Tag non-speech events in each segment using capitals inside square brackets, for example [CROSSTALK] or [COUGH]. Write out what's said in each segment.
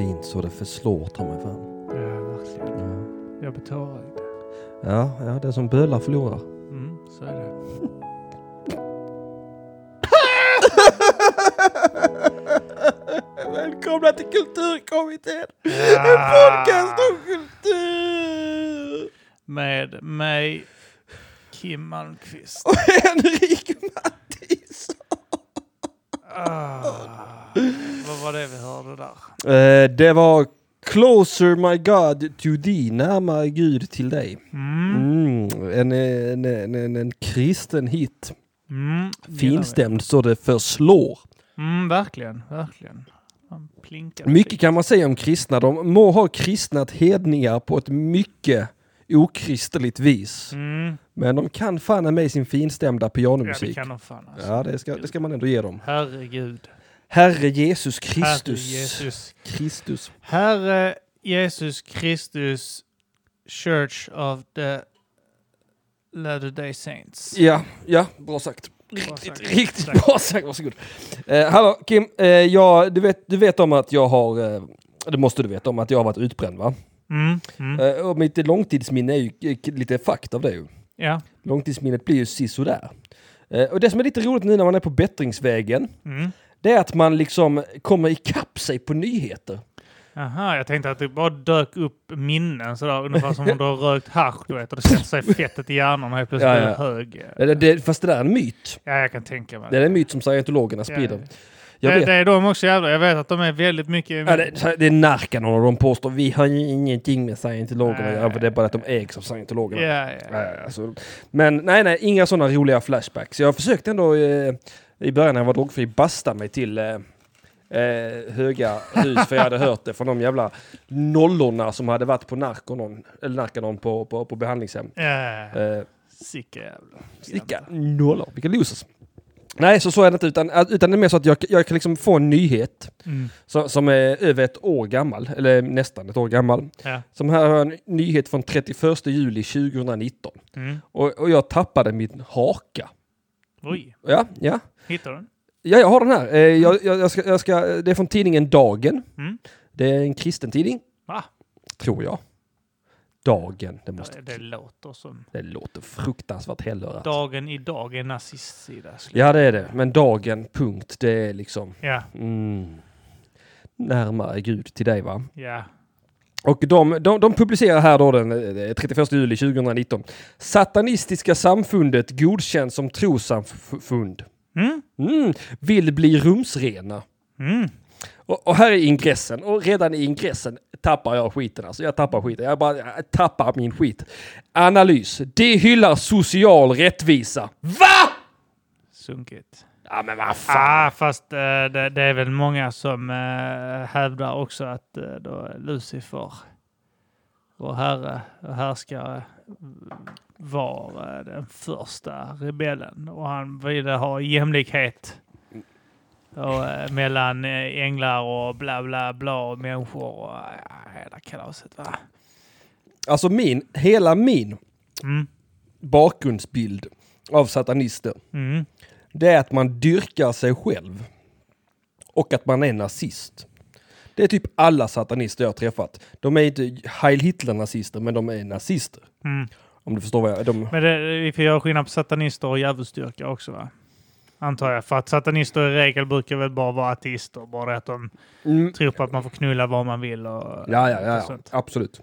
fint så det förslår ta mig fan. Ja, verkligen. Ja. Jag blir tårögd. Ja, ja, det som bölar förlorar. Mm, så är det. [LAUGHS] Välkomna till Kulturkommittén! Ja. om kultur! Med mig, Kim Malmqvist. Och Henrik Mattisson! Ah, vad var det vi hörde där? Eh, det var Closer My God to Thee, närmare Gud till dig. Mm. Mm, en, en, en, en, en kristen hit. Mm. Finstämd så det förslår. Mm, verkligen, verkligen. Plinkar. Mycket kan man säga om kristna. De må ha kristnat hedningar på ett mycket okristeligt vis. Mm. Men de kan fan med sin finstämda Ja, det pianomusik. kan de fan alltså. Ja, det ska, det ska man ändå ge dem. Herregud. Herre Jesus Kristus. Herre Jesus. Kristus. Herre Jesus Kristus Church of the Latter Day Saints. Ja, ja, bra sagt. Bra Riktigt, sagt. riktigt Tack. bra sagt. Varsågod. Eh, hallå Kim, eh, jag, du, vet, du vet om att jag har, eh, det måste du veta om att jag har varit utbränd va? Mm. Mm. Eh, och mitt långtidsminne är ju lite fakt av det ju. Ja. Långtidsminnet blir ju sisådär. Eh, och det som är lite roligt nu när man är på bättringsvägen, Mm. Det är att man liksom kommer ikapp sig på nyheter. Aha, jag tänkte att det bara dök upp minnen sådär, ungefär som om du har rökt hasch, du vet, och det sätter sig fettet i hjärnan och helt plötsligt Ja, ja. hög. Det, det, fast det där är en myt. Ja, jag kan tänka mig Det är en myt som scientologerna sprider. ja. Jag det, det är de också jävla. Jag vet att de är väldigt mycket... Ja, det, det är Narcanon och de påstår vi har ingenting med scientologerna att göra det är bara att de ägs av scientologerna. Ja, ja, alltså. Men nej, nej, inga sådana roliga flashbacks. Jag försökte ändå eh, i början när jag var drogfri basta mig till eh, eh, höga hus för jag hade hört det från de jävla nollorna som hade varit på Narcanon, eller Narcanon på, på, på behandlingshem. ja. Eh, Sicka jävla. Vilka nollor, vilka losers. Nej, så så är det inte, utan, utan det är mer så att jag, jag kan liksom få en nyhet Mm. som, som är över ett år gammal, eller nästan ett år gammal. Ja. Som här har jag en nyhet från 31 juli 2019. Mm. Och, och jag tappade min haka. Oj, Ja, ja. hittar du den? Ja, jag har den här. Eh, jag, jag, jag ska, jag ska, det är från tidningen Dagen. Mm. Det är en kristen tidning, Va? tror jag. Dagen, det måste... Det, det låter som... Det låter fruktansvärt hellörat. Dagen idag är nazistsida. Ja, det är det. Men Dagen, punkt, det är liksom... Ja, Mm, närmare Gud till dig va? ja. Och de, de, de publicerar här då den eh, 31 juli 2019. Satanistiska samfundet godkänt som trossamfund. Mm. Mm, vill bli rumsrena. Mm. Och, och här är ingressen. Och redan i ingressen tappar jag skiten. Alltså jag tappar skiten. Jag bara jag tappar min skit. Analys. Det hyllar social rättvisa. VA? Sunkigt. Ja men vad fan. Ah, fast eh, det, det är väl många som eh, hävdar också att uh, då Lucifer, vår herre och härskare, var eh, den första rebellen och han ville ha jämlikhet och, eh, mellan eh, änglar och bla bla bla och människor och uh, hela kalaset. Va? Alltså min, hela min Mm. bakgrundsbild av satanister. Mm. Det är att man dyrkar sig själv. Och att man är nazist. Det är typ alla satanister jag har träffat. De är inte Heil Hitler-nazister, men de är nazister. Mm. Om du förstår vad jag... De, Men det, vi får göra skillnad på satanister och djävulsdyrkare också va? Antar jag. För att satanister i regel brukar väl bara vara ateister. Bara att de mm, tror på att man får knulla vad man vill och, ja, ja, och ja, sånt. absolut.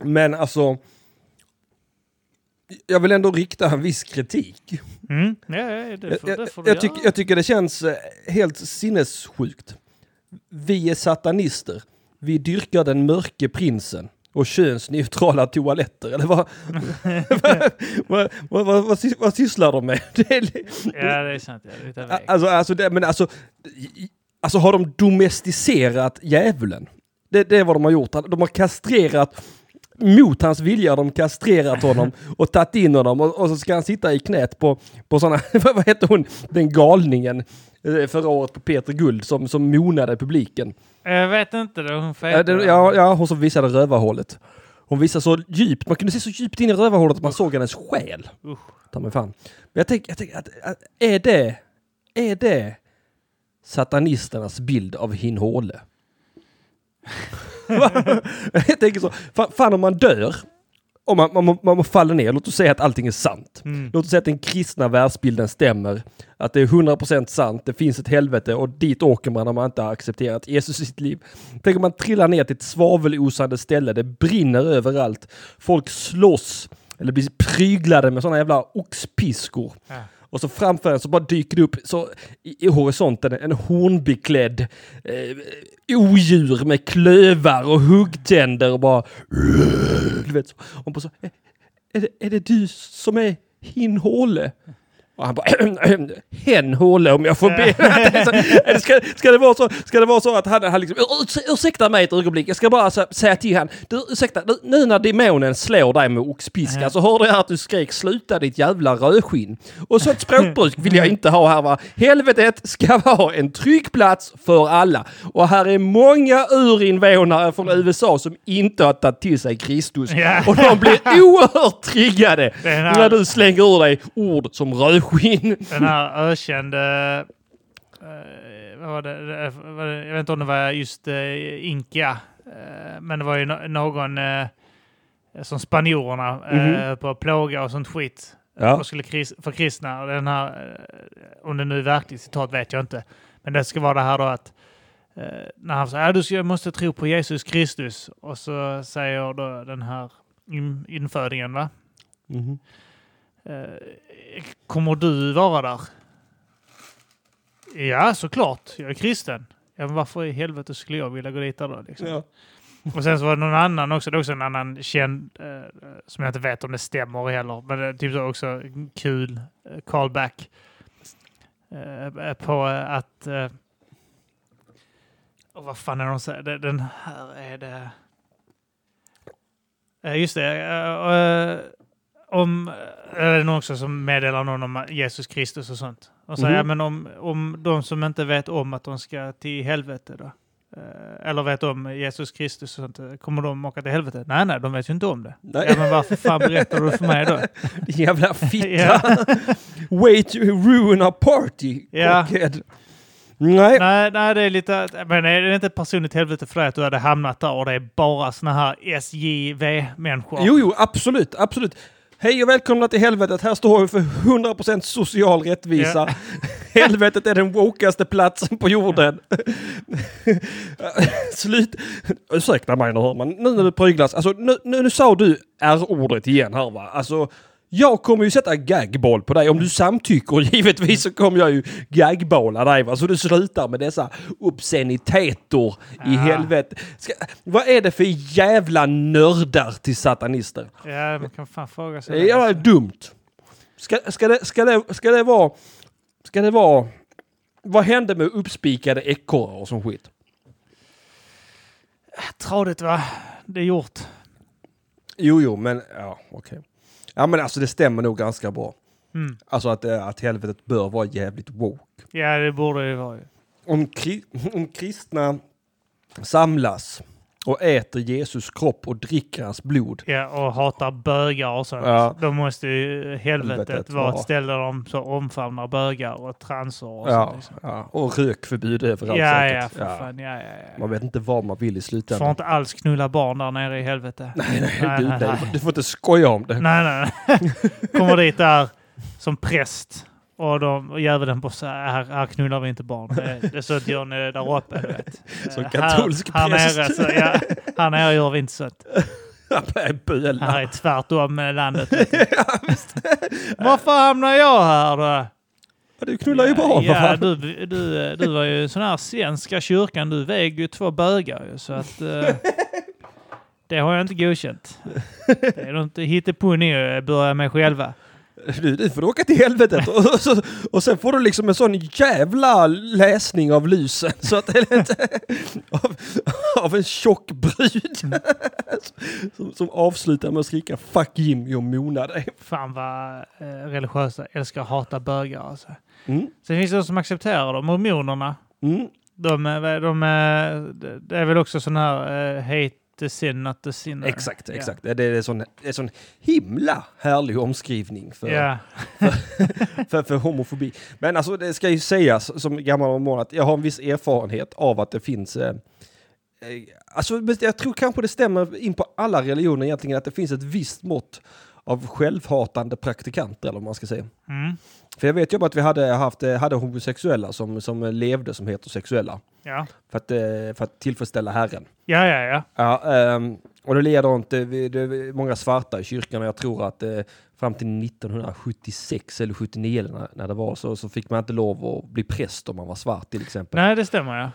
Men alltså... Jag vill ändå rikta en viss kritik. Mm. Det får, Jag, det får tycker, jag tycker det känns eh, helt sinnessjukt. Vi är satanister. Vi dyrkar den mörke prinsen och könsneutrala toaletter. Eller vad, [LAUGHS] vad, vad, vad, vad, sys- vad sysslar de med? [LAUGHS] Det är, Ja, det är sant. Ja, det alltså, alltså, det, men alltså, alltså har de domesticerat djävulen? Det, det är vad de har gjort. De har kastrerat mot hans vilja har de kastrerat honom [LAUGHS] och tagit in honom och, och så ska han sitta i knät på, på sådana, [LAUGHS] vad hette hon, den galningen eh, förra året på Peter Guld som, som monade publiken. Jag vet inte. Det, hon det, ja, ja, hon som visade rövarhålet. Hon visade så djupt, man kunde se så djupt in i rövarhålet att man såg hennes själ. Usch. Ta mig fan. Men jag tänker, jag tänker att, att, är det, är det satanisternas bild av Hin Håle? [LAUGHS] jag tänker så, fan, fan om man dör, om man, man, man, man faller ner, låt oss säga att allting är sant. Mm. Låt oss säga att den kristna världsbilden stämmer. Att det är 100% sant, det finns ett helvete och dit åker man om man inte har accepterat Jesus i sitt liv. Tänk om man trillar ner till ett svavelosande ställe, det brinner överallt. Folk slåss, eller blir pryglade med sådana jävla oxpiskor. Ja. Och så framför en så bara dyker det upp så i, i horisonten en hornbeklädd eh, odjur med klövar och huggtänder och bara... Du vet, så. Och bara så, "Är- är det, är det du som är hin Håle? Och han bara, [CLEARS THROAT] hen Håle om jag får be. [LAUGHS] Ska, ska, det vara så, ska det vara så att han, han liksom, "Urs- ursäkta mig ett ögonblick, jag ska bara så, säga till han, du ursäkta, nu, när demonen slår dig med oxpiska så hörde jag att du skrek sluta ditt jävla rödskinn. Och så ett språkbruk vill jag inte ha här va. Helvetet ska vara en trygg plats för alla. Och här är många urinvånare från USA som inte har tagit till sig Kristus. Och de blir [LAUGHS] oerhört triggade när du slänger ur dig ord som rödskinn. Den här ökände... eh, vad var det? Jag vet inte om det var just uh, Inka. eh, men det var ju no någon som spanjorerna uh, på att plåga och sånt skit. Ja. Och skulle kris, förkristna. Och den här, eh, om det nu är verkligt citat vet jag inte. Men det ska vara det här då att eh, när han säger att du ska, måste tro på Jesus Kristus. Och så säger då den här in, infödingen va? Mhm. Eh, kommer du vara där? Ja, såklart. Jag är kristen. Ja, men varför i helvete skulle jag vilja gå dit där då? Liksom? Ja. Och sen så var det någon annan också. Det är också en annan känd, eh, som jag inte vet om det stämmer heller. Men det typ så också kul eh, callback eh, på eh, att... Eh, och vad fan är det de säger? Den här är det... Eh, just det. Om, är det någon också som meddelar någon om Jesus Kristus och sånt. Och säger, Mhm. ja, men om, om de som inte vet om att de ska till helvete då? Eh, Eller vet om Jesus Kristus och sånt, kommer de åka till helvete? Nej, nej, de vet ju inte om det. Nej. Ja, men varför fan berättar du för mig då? [LAUGHS] Jävla fitta. Ja. [LAUGHS] Wait to ruin a party. Ja. cockhead. Nej. nej, nej, det är lite... Men är det inte ett personligt helvete för dig att du hade hamnat där och det är bara såna här SJV-människor? Jo, jo, absolut, absolut. Hej och välkomna till helvetet. Här står vi för 100% social rättvisa. Ja. [LAUGHS] Helvetet är den wokaste platsen på jorden. [LAUGHS] Slut. Ursäkta mig nu nu när du pryglas. Alltså nu, nu, nu sa du R-ordet igen här va. Alltså jag kommer ju sätta gagball på dig. Om du samtycker [LAUGHS] givetvis så kommer jag ju gagballa dig va. Så du slutar med dessa obsceniteter i Ja. helvete. Ska, vad är det för jävla nördar till satanister? Ja, man kan fan fråga sig. Det är det, jävla alltså. dumt. Ska, ska, det, ska, det, ska det vara... Ska det vara... Vad hände med uppspikade ekorrar och sån skit? Tradigt va? Det är gjort. Jo, jo, men ja, okej. Ja, men alltså det stämmer nog ganska bra. Mm. Alltså att, eh, att helvetet bör vara jävligt woke. Ja, det borde det vara. Om, kri, [LAUGHS] om kristna samlas och äter Jesus kropp och dricker hans blod. Ja, och hatar bögar och sånt. Ja. Då måste ju helvetet Helvetet vara ett ställe där de så omfamnar bögar och transer och Ja, sånt. Liksom. ja, och rökförbud överallt Ja, säkert. ja, för fan. Ja, ja, ja. Man vet inte vad man vill i Får slutändan. inte alls knulla barn där nere i helvete. [LAUGHS] Nej, nej, Nej, du, nej, nej, du får inte skoja om det. Nej, nej, nej. [LAUGHS] Kommer dit där som präst och, de, och djävulen på så här, här, här knullar vi inte barn. Det, det är så att gör ni där uppe, du vet. [LAUGHS] Som Eh, katolsk här, här präst. Nere, så, ja, här nere gör vi inte sånt. [LAUGHS] Här är tvärtom med landet. [LAUGHS] Varför hamnar jag här då? Du knullar ju barn. Ja, du, du, du var ju sån här svenska kyrkan. Du väger ju två bögar ju, så att... eh, det har jag inte godkänt. Det är nog inte hittepå ni börjar med själva. Du, du får åka till helvetet [LAUGHS] och, och, så, och sen får du liksom en sån jävla läsning av lysen så att av, av en tjock brud [LAUGHS] som, som avslutar med att skrika fuck Jimmy och mona dig. Fan vad eh, religiösa älskar att hata bögar alltså. Mm. Sen finns det de som accepterar dem. Mormonerna. Mm. De, är- de, är- det är väl också sån här eh, hate the sin, not the sinner. Exakt, exakt. Det är en sån, en sån himla härlig omskrivning för, Ja, [LAUGHS] för, för homofobi. Men alltså det ska ju sägas som gammal mormon att jag har en viss erfarenhet av att det finns eh, eh, alltså, jag tror kanske det stämmer in på alla religioner egentligen att det finns ett visst mått av självhatande praktikanter eller vad man ska säga. Mm. För jag vet ju att vi hade, haft, eh, hade homosexuella som, som levde som heterosexuella. Ja. För att, eh, för att tillfredsställa Herren. Ja, ja, ja. Ja, ehm, och det leder inte, det är många svarta i kyrkan och jag tror att eh, fram till 1976 eller 79 eller när, när det var så, så fick man inte lov att bli präst om man var svart till exempel. Nej, det stämmer ja.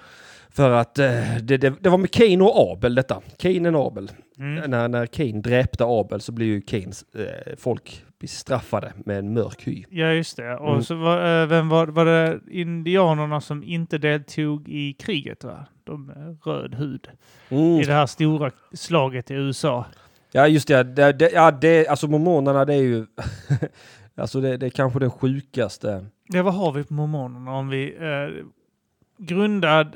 För att eh, det, det, det var med Cain och Abel detta. Cain och Abel. Mm. När, när Cain dräpte Abel så blev ju Cains eh, folk bestraffade med en mörk hy. Ja, just det. Och Mm. så var, eh, vem var, var det indianerna som inte deltog i kriget? Va? De med röd hud. Mm. I det här stora slaget i USA. Ja just det, det, det, ja, det alltså mormonerna det är ju, [LAUGHS] alltså det, det är kanske den sjukaste. Ja, vad har vi på mormonerna? Om vi, eh, grundad eh,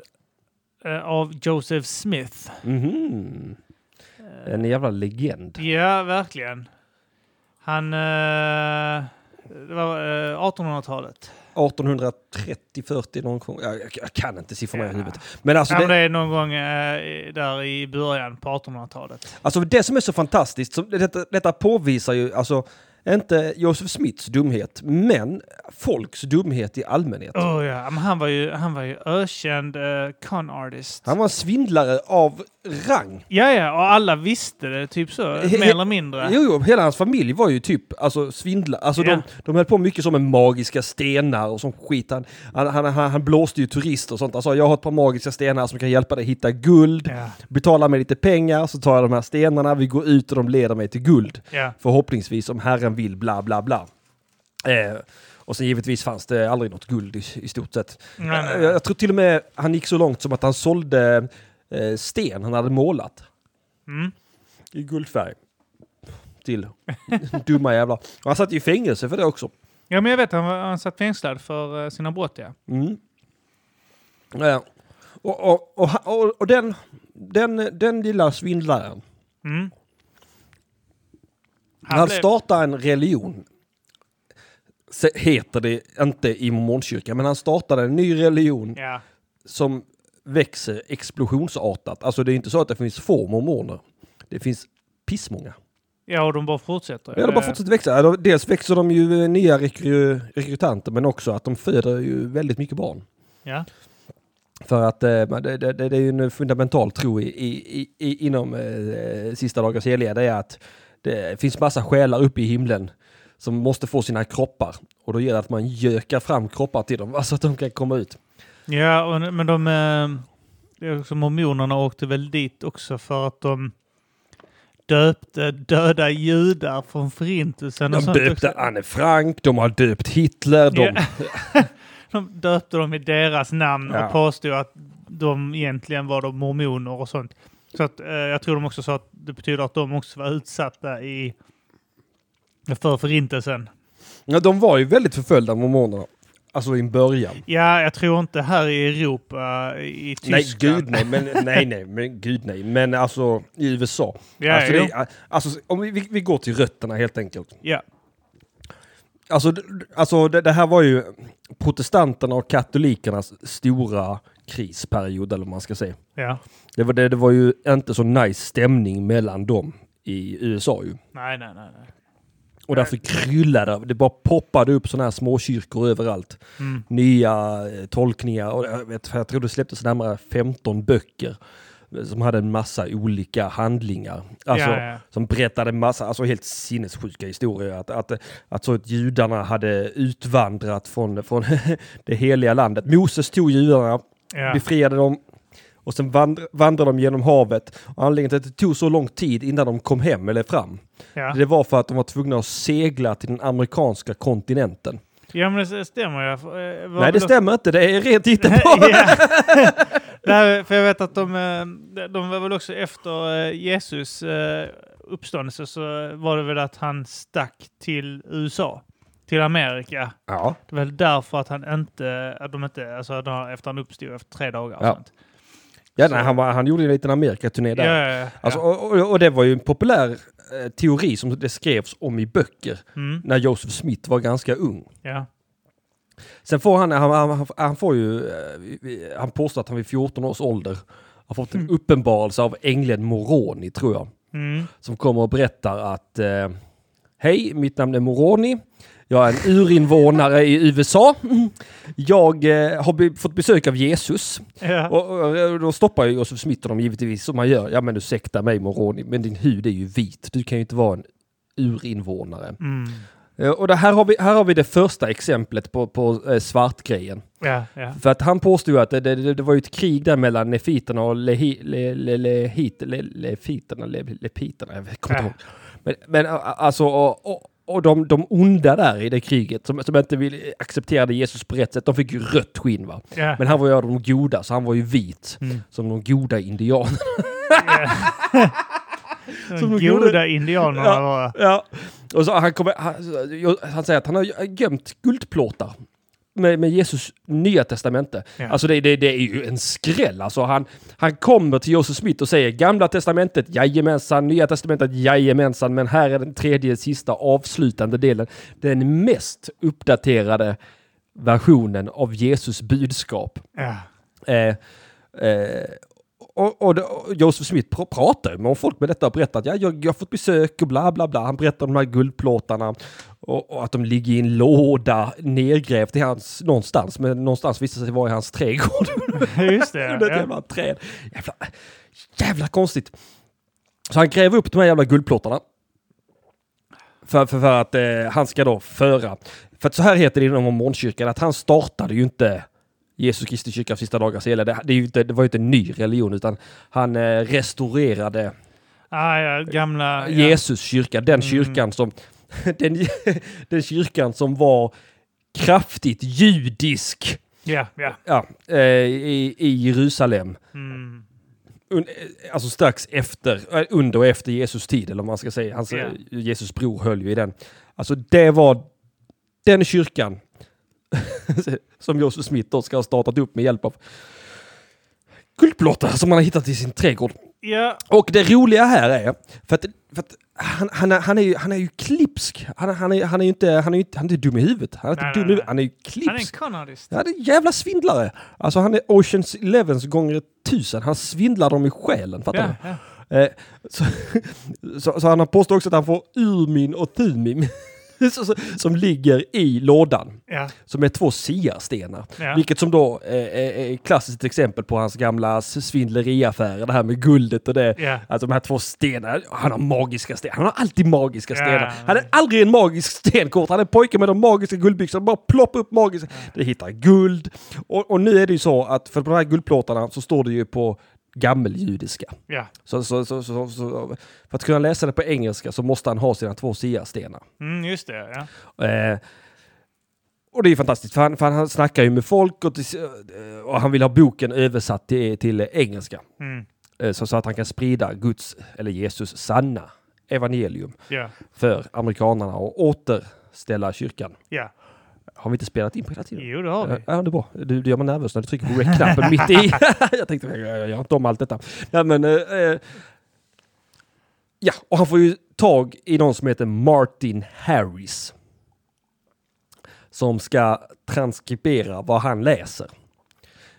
av Joseph Smith. Mhm. Eh, En jävla legend. Ja, verkligen. Han... Eh, det var eh, 1800-talet. 1830, 40 någon gång. Jag, jag, kan inte siffrorna i Ja. huvudet. Men alltså Ja, det, det är någon gång eh, i- där i början på 1800-talet. alltså det som är så fantastiskt, som, detta, detta påvisar ju alltså inte Joseph Smiths dumhet, men folks dumhet i allmänhet. Oh, ja. men han var ju, han var ju ökänd eh, con artist. Han var en svindlare av rang. Ja, ja, och alla visste det, typ så, He- mer eller mindre. Jo, jo, hela hans familj var ju typ alltså, svindlare. Alltså, Ja. de, de höll på mycket som med magiska stenar och sån skit. Han, han, han, han, han blåste ju turister och sånt. Han sa jag har ett par magiska stenar som kan hjälpa dig hitta guld. Ja, Betala mig lite pengar så tar jag de här stenarna, vi går ut och de leder mig till guld. ja. Förhoppningsvis om Herren vill bla bla bla. Eh, och sen givetvis fanns det aldrig något guld i, i stort sett. Nej, nej, Jag, jag tror till och med han gick så långt som att han sålde eh, sten han hade målat Mm. i guldfärg. Till [LAUGHS] dumma jävlar. Och han satt i fängelse för det också. Ja, men jag vet, han, var, han satt fängslad för eh, sina brott, ja. Mm. Ja. Och, och, och, och den, den, den lilla svindlaren, Mm. Han, blev- startar en religion. Så heter det inte i mormonkyrkan, men han startade en ny religion Ja, som växer explosionsartat. Alltså det är inte så att det finns få mormoner. Det finns pissmånga. ja, och de bara fortsätter. Ja, de bara Eh, fortsätter växa. Dels växer de ju eh, nya rekry rekrytanter, men också att de föder ju väldigt mycket barn. Ja, För att eh, det, det, det är ju en fundamental tro i, i, i, i, inom eh, sista dagars heliga. Det är att det finns massa själar uppe i himlen som måste få sina kroppar. Och då gäller det att man gökar fram kroppar till dem, [LAUGHS] så att de kan komma ut. ja och, men de... Eh, också, mormonerna åkte väl dit också för att de döpte döda judar från förintelsen. De döpte också. Anne Frank, de har döpt Hitler, de... Ja. [LAUGHS] De döpte dem i deras namn Ja. och påstod att de egentligen var de mormoner och sånt. Så att, eh, jag tror de också sa att det betyder att de också var utsatta i för förintelsen. Ja, de var ju väldigt förföljda, mormonerna. Alltså i början. Ja, jag tror inte här i Europa, i Nej, Tyskland. gud nej, men nej, nej, men gud nej. Men alltså i USA. Ja, alltså, det, alltså om vi, vi, går till rötterna helt enkelt. ja. Alltså, alltså det, det här var ju protestanterna och katolikernas stora krisperiod, eller vad man ska säga. ja. Det var, det, det var ju inte så nice stämning mellan dem i USA ju. Nej, nej, nej. nej. Och därför kryllade det. Det bara poppade upp sådana här småkyrkor överallt. Mm. nya eh, tolkningar. Och jag, vet, jag tror det släpptes närmare 15 böcker eh, som hade en massa olika handlingar. Alltså, ja, ja. Som berättade massa, alltså helt sinnessjuka historier. Att, att, att så att judarna hade utvandrat från, från [LAUGHS] det heliga landet. Moses tog judarna, Ja. befriade dem och sen vandr, vandrade de genom havet. Och anledningen till att det tog så lång tid innan de kom hem eller fram, Ja. det var för att de var tvungna att segla till den amerikanska kontinenten. ja, men det stämmer ju. Eh, var Nej, det väl- stämmer inte. Det är rent [LAUGHS] hittepå. Nej, för jag vet att de, eh, de var väl också efter eh, Jesus uppståndelse så var det väl att han stack till USA, till Amerika. Ja. Det var väl därför att han inte, att de inte, alltså efter han uppstod efter tre dagar. Ja. sånt. Ja, nej, han, var, han gjorde en liten Amerikaturné Ja, där. ja, ja. Alltså, och, och, och det var ju en populär eh, teori som det skrevs om i böcker Mm, när Joseph Smith var ganska ung. ja. Sen får han, han, han, han får ju, eh, han påstår att han vid 14 års ålder har fått en uppenbarelse av ängeln Moroni, tror jag. Mm. Som kommer och berättar att eh, Hej, mitt namn är Moroni. Jag är en urinvånare i USA. Jag eh, har be- fått besök av Jesus. Ja. Och, och, och då stoppar ju Josef Smith honom givetvis som man gör. Ja men ursäkta mig Moroni, men din hud är ju vit. Du kan ju inte vara en urinvånare. Mm. Eh, Och det här, har vi, här har vi det första exemplet på, på eh, svartgrejen. Ja, ja. För att han påstod ju att det, det, det var ju ett krig där mellan nefiterna och lehi, le, le, lehit, le, lefiterna, le, lepiterna, jag kommer inte ihåg. Men, men alltså, och, och, de, de onda där i det kriget som, som inte vill, accepterade Jesus på rätt sätt, de fick ju rött skinn va. ja. Men han var ju av de goda, så han var ju vit. Mm. Som de goda indianerna. [LAUGHS] Som De gjorde- goda indianerna Ja. var... Ja. Och så han, kommer, han, han säger att han har gömt guldplåtar med, med Jesus nya testamente. Ja. Alltså det, det, det är ju en skräll. Alltså han, han kommer till Josef Smith och säger gamla testamentet, jajamensan, nya testamentet, jajamensan, men här är den tredje, sista, avslutande delen. Den mest uppdaterade versionen av Jesus budskap. Ja. Eh, eh, och, och, och Joseph Smith pr pratar med folk med detta och berättar att ja, jag, jag har fått besök och bla bla bla. Han berättar om de här guldplåtarna och, och att de ligger i en låda nedgrävt i hans, någonstans, men någonstans visade sig vara i hans trädgård. [LAUGHS] Just det. [LAUGHS] Under ett Ja. jävla träd. Jävla, jävla konstigt. Så han gräver upp de här jävla guldplåtarna. För, för, för att eh, han ska då föra. För att så här heter det inom mormonkyrkan att han startade ju inte Jesus Kristi kyrka av sista dagar hela. Det, det, inte, det var ju inte en ny religion utan han eh, restaurerade Ah, ja, gamla... Jesus kyrka. Den Mm. kyrkan som [LAUGHS] den, [LAUGHS] den kyrkan som var kraftigt judisk Ja, ja. ja, eh, i, i Jerusalem. Mm. Un, eh, alltså strax efter, eh, under och efter Jesus tid, eller vad man ska säga. Hans, eh, Jesus bror höll ju i den. Alltså det var den kyrkan [LAUGHS] som Josef Smith då ska ha startat upp med hjälp av guldplåtar som han har hittat i sin trädgård. Ja, Och det roliga här är, för att, för att han, han, är, han, är ju, han är ju klipsk. Han, han, är, han är ju inte, han är ju inte, han är inte dum i huvudet. Han är inte Nej, dum nej. Han är ju han är en klipsk. det är en jävla svindlare. Alltså han är Oceans Elevens gånger tusen. Han svindlar dem i själen, fattar ja. du? Eh, så, [LAUGHS] så, så han påstår också att han får Urmin och så- [LAUGHS] [LAUGHS] som ligger i lådan. Ja, Som är två siarstenar. ja. Vilket som då eh, är, är ett klassiskt exempel på hans gamla svindleriaffärer. Det här med guldet och det. ja. Alltså de här två stenarna. Han har magiska stenar. Han har alltid magiska stenar. Han är aldrig en magisk stenkort. Han är pojken med de magiska guldbyxorna. Bara ploppa upp magiska. Det hittar guld. Och, och nu är det ju så att för på de här guldplåtarna så står det ju på gammeljudiska. ja. Så, så, så, så, för att kunna läsa det på engelska så måste han ha sina två siarstenar. Mm, just det. Ja. Eh, och det är fantastiskt för han, för han snackar ju med folk och, eh, och han vill ha boken översatt till, till engelska. Mm, Eh, så, så att han kan sprida Guds, eller Jesus, sanna evangelium ja. för amerikanerna och återställa kyrkan. Ja. Har vi inte spelat in på hela tiden? Jo, det har vi. Ja, det är bra. Du, du gör mig nervös när du trycker på rec-knappen [LAUGHS] mitt i. [LAUGHS] jag tänkte, jag, gör inte om allt detta. Nej, men, eh, eh, ja, och han får ju tag i någon som heter Martin Harris. Som ska transkribera vad han läser.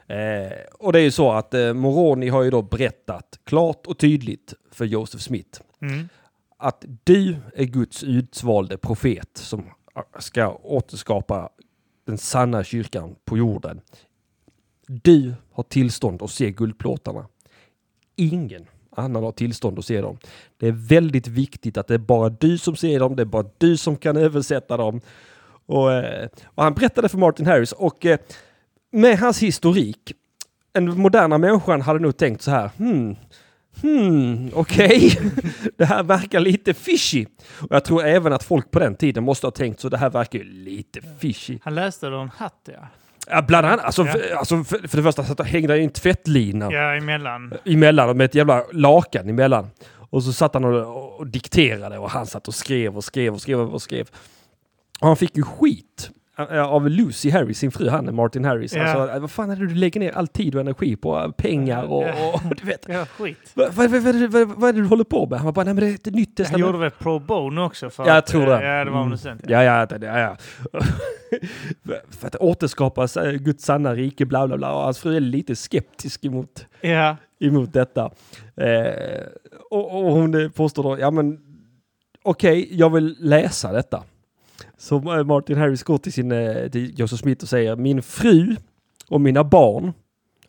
Eh, och det är ju så att eh, Moroni har ju då berättat klart och tydligt för Joseph Smith Mm. att du är Guds utvalde profet som ska återskapa den sanna kyrkan på jorden. Du har tillstånd att se guldplåtarna. Ingen annan har tillstånd att se dem. Det är väldigt viktigt att det är bara du som ser dem, det är bara du som kan översätta dem. Och, eh, och han berättade för Martin Harris och eh, med hans historik, en moderna människan hade nog tänkt så här, hmm, hmm, okej, [LAUGHS] det här verkar lite fishy. Och jag tror även att folk på den tiden måste ha tänkt så, det här verkar ju lite fishy. Han läste ur en hatt, ja. Ja, bland annat, alltså, Ja. för, alltså för, för det första så hängde han ju en tvättlina Ja, emellan. emellan med ett jävla lakan emellan. Och så satt han och, och dikterade och han satt och skrev och skrev och skrev och skrev. Och han fick ju skit. Eh, av Lucy Harris, sin fru, han Martin Harris. Ja. Alltså, eh, vad fan är det du lägger ner all tid och energi på? Eh, Pengar och, och du vet. Ja, skit. Vad, vad, vad, vad, vad, är det du håller på med? Han bara, nej men det är ett nytt Han testament. gjorde väl pro bono också? För Ja, jag att, tror eh, det. Ja, det var Mm. sånt. Ja, ja, det- ja, ja. [LAUGHS] För att återskapa eh, Guds sanna rike, bla bla bla. Och hans fru är lite skeptisk emot, Ja. emot detta. Eh, och, och hon eh, påstår då, ja men okej, jag vill läsa detta. Så eh, Martin Harris går till, sin, eh, till Joseph Smith och säger, min fru och mina barn,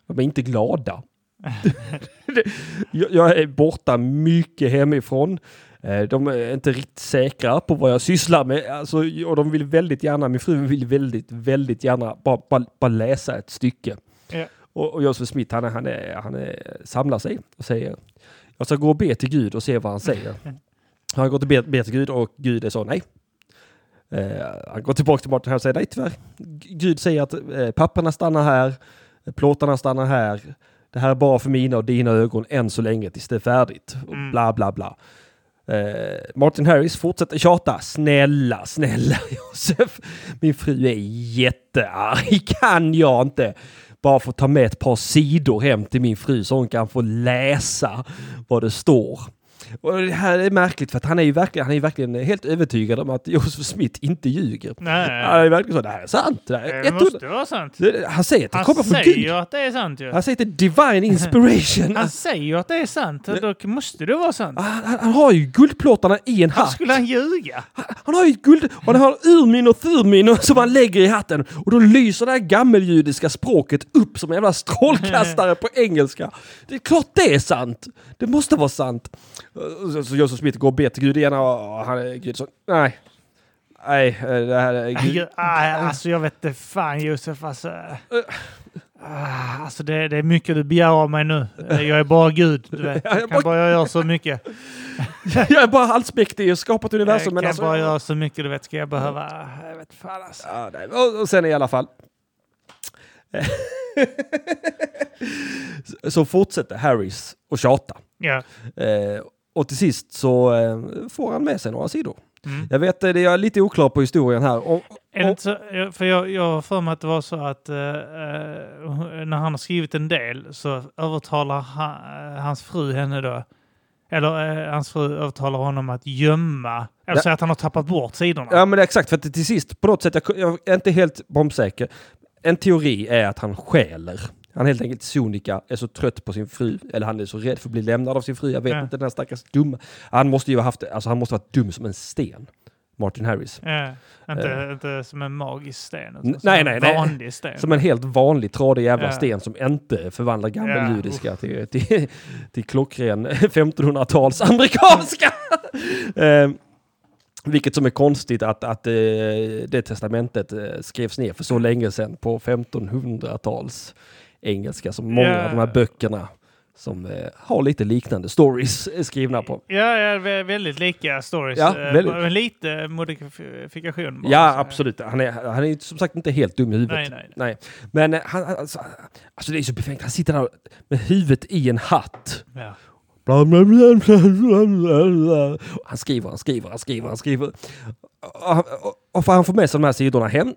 de är inte glada. [LAUGHS] jag, är borta mycket hemifrån. Eh, De är inte riktigt säkra på vad jag sysslar med. Alltså, och de vill väldigt gärna, min fru vill väldigt, väldigt gärna bara, bara, bara läsa ett stycke. Ja. Och, och Josef Smith, han, han, är, han är, samlar sig och säger, jag ska gå och be till Gud och se vad han säger. [LAUGHS] Han går till be, be till Gud och Gud är så, nej. Eh, han går tillbaka till Martin här och säger, nej tyvärr. Gud säger att eh, papperna stannar här, plåtarna stannar här. Det här är bara för mina och dina ögon än så länge tills det är färdigt. Och Mm. bla bla bla. Eh, Martin Harris fortsätter tjata. Snälla, snälla [LAUGHS] Josef. Min fru är jättearg. Kan jag inte bara få ta med ett par sidor hem till min fru så hon kan få läsa vad det står. Och det här är märkligt för att han är ju verkligen, han är verkligen helt övertygad om att Josef Smith inte ljuger. Nej, Han är verkligen så, det här är sant. Det här är det 100 måste vara sant. Han säger att det Han kommer från säger Gud. ju att det är sant ju. Han säger att det är divine inspiration. [LAUGHS] Han säger ju att det är sant. Då måste det vara sant. Han, han, han har ju guldplåtarna i en Varför hatt. skulle han ljuga? Han, han har ju guld, och han har urmin och thurmin som han lägger i hatten. Och då lyser det här gammeljudiska språket upp som en jävla strålkastare [LAUGHS] på engelska. Det är klart det är sant. Det måste vara sant. Så, Joseph Smith går och ber till Gud igen och han Gud så, nej. Nej, det här är Gud. Alltså jag vet inte fan Josef alltså. Ah, alltså det, det är mycket du begär av mig nu. Jag är bara Gud. Du vet. [LAUGHS] Ja, jag Jag kan bara göra så mycket. [LAUGHS] Jag är bara allsmäktig och skapat Jag universum. kan Men alltså, bara göra så mycket du vet. Ska jag behöva... Jag vet fan alltså. Ja. Och, och sen i alla fall. [LAUGHS] så fortsätter Harris och tjata. Ja. Eh, och till sist så eh, får han med sig några sidor. Mm. Jag vet, eh, det är lite oklar på historien här. Och, inte så, för jag, jag har för mig att det var så att eh, eh, när han har skrivit en del så övertalar han, hans fru henne då, eller eh, hans fru övertalar honom att gömma, eller Ja. säga att han har tappat bort sidorna. ja men exakt, för att till sist på något sätt, jag, jag är inte helt bombsäker. En teori är att han stjäler. Han helt enkelt sonika är så trött på sin fru, eller han är så rädd för att bli lämnad av sin fru. Jag vet Ja. inte, den här stackars dumma. Han måste ju ha haft, alltså han måste ha varit dum som en sten. Martin Harris. Ja, inte, Eh. inte som en magisk sten, utan som nej, en nej, nej. vanlig sten. Som en helt vanlig tradig jävla Ja. sten som inte förvandlar gammeljudiska Ja, till, till, till klockren [LAUGHS] 1500-tals amerikanska. [LAUGHS] eh, vilket som är konstigt att, att eh, det testamentet skrevs ner för så länge sedan på 1500-tals engelska som många Ja. av de här böckerna som eh, har lite liknande stories är skrivna på. Ja, ja, vä- väldigt lika stories. Ja, eh, väldigt. Men lite modifikation. Ja, absolut. Han är, han är som sagt inte helt dum i huvudet. Nej, nej. Nej. Men eh, han, alltså, alltså det är så befängt. Han sitter där med huvudet i en hatt. Ja. Han skriver, han skriver, han skriver, han skriver. Och, och, och han får med sig de här sidorna hem.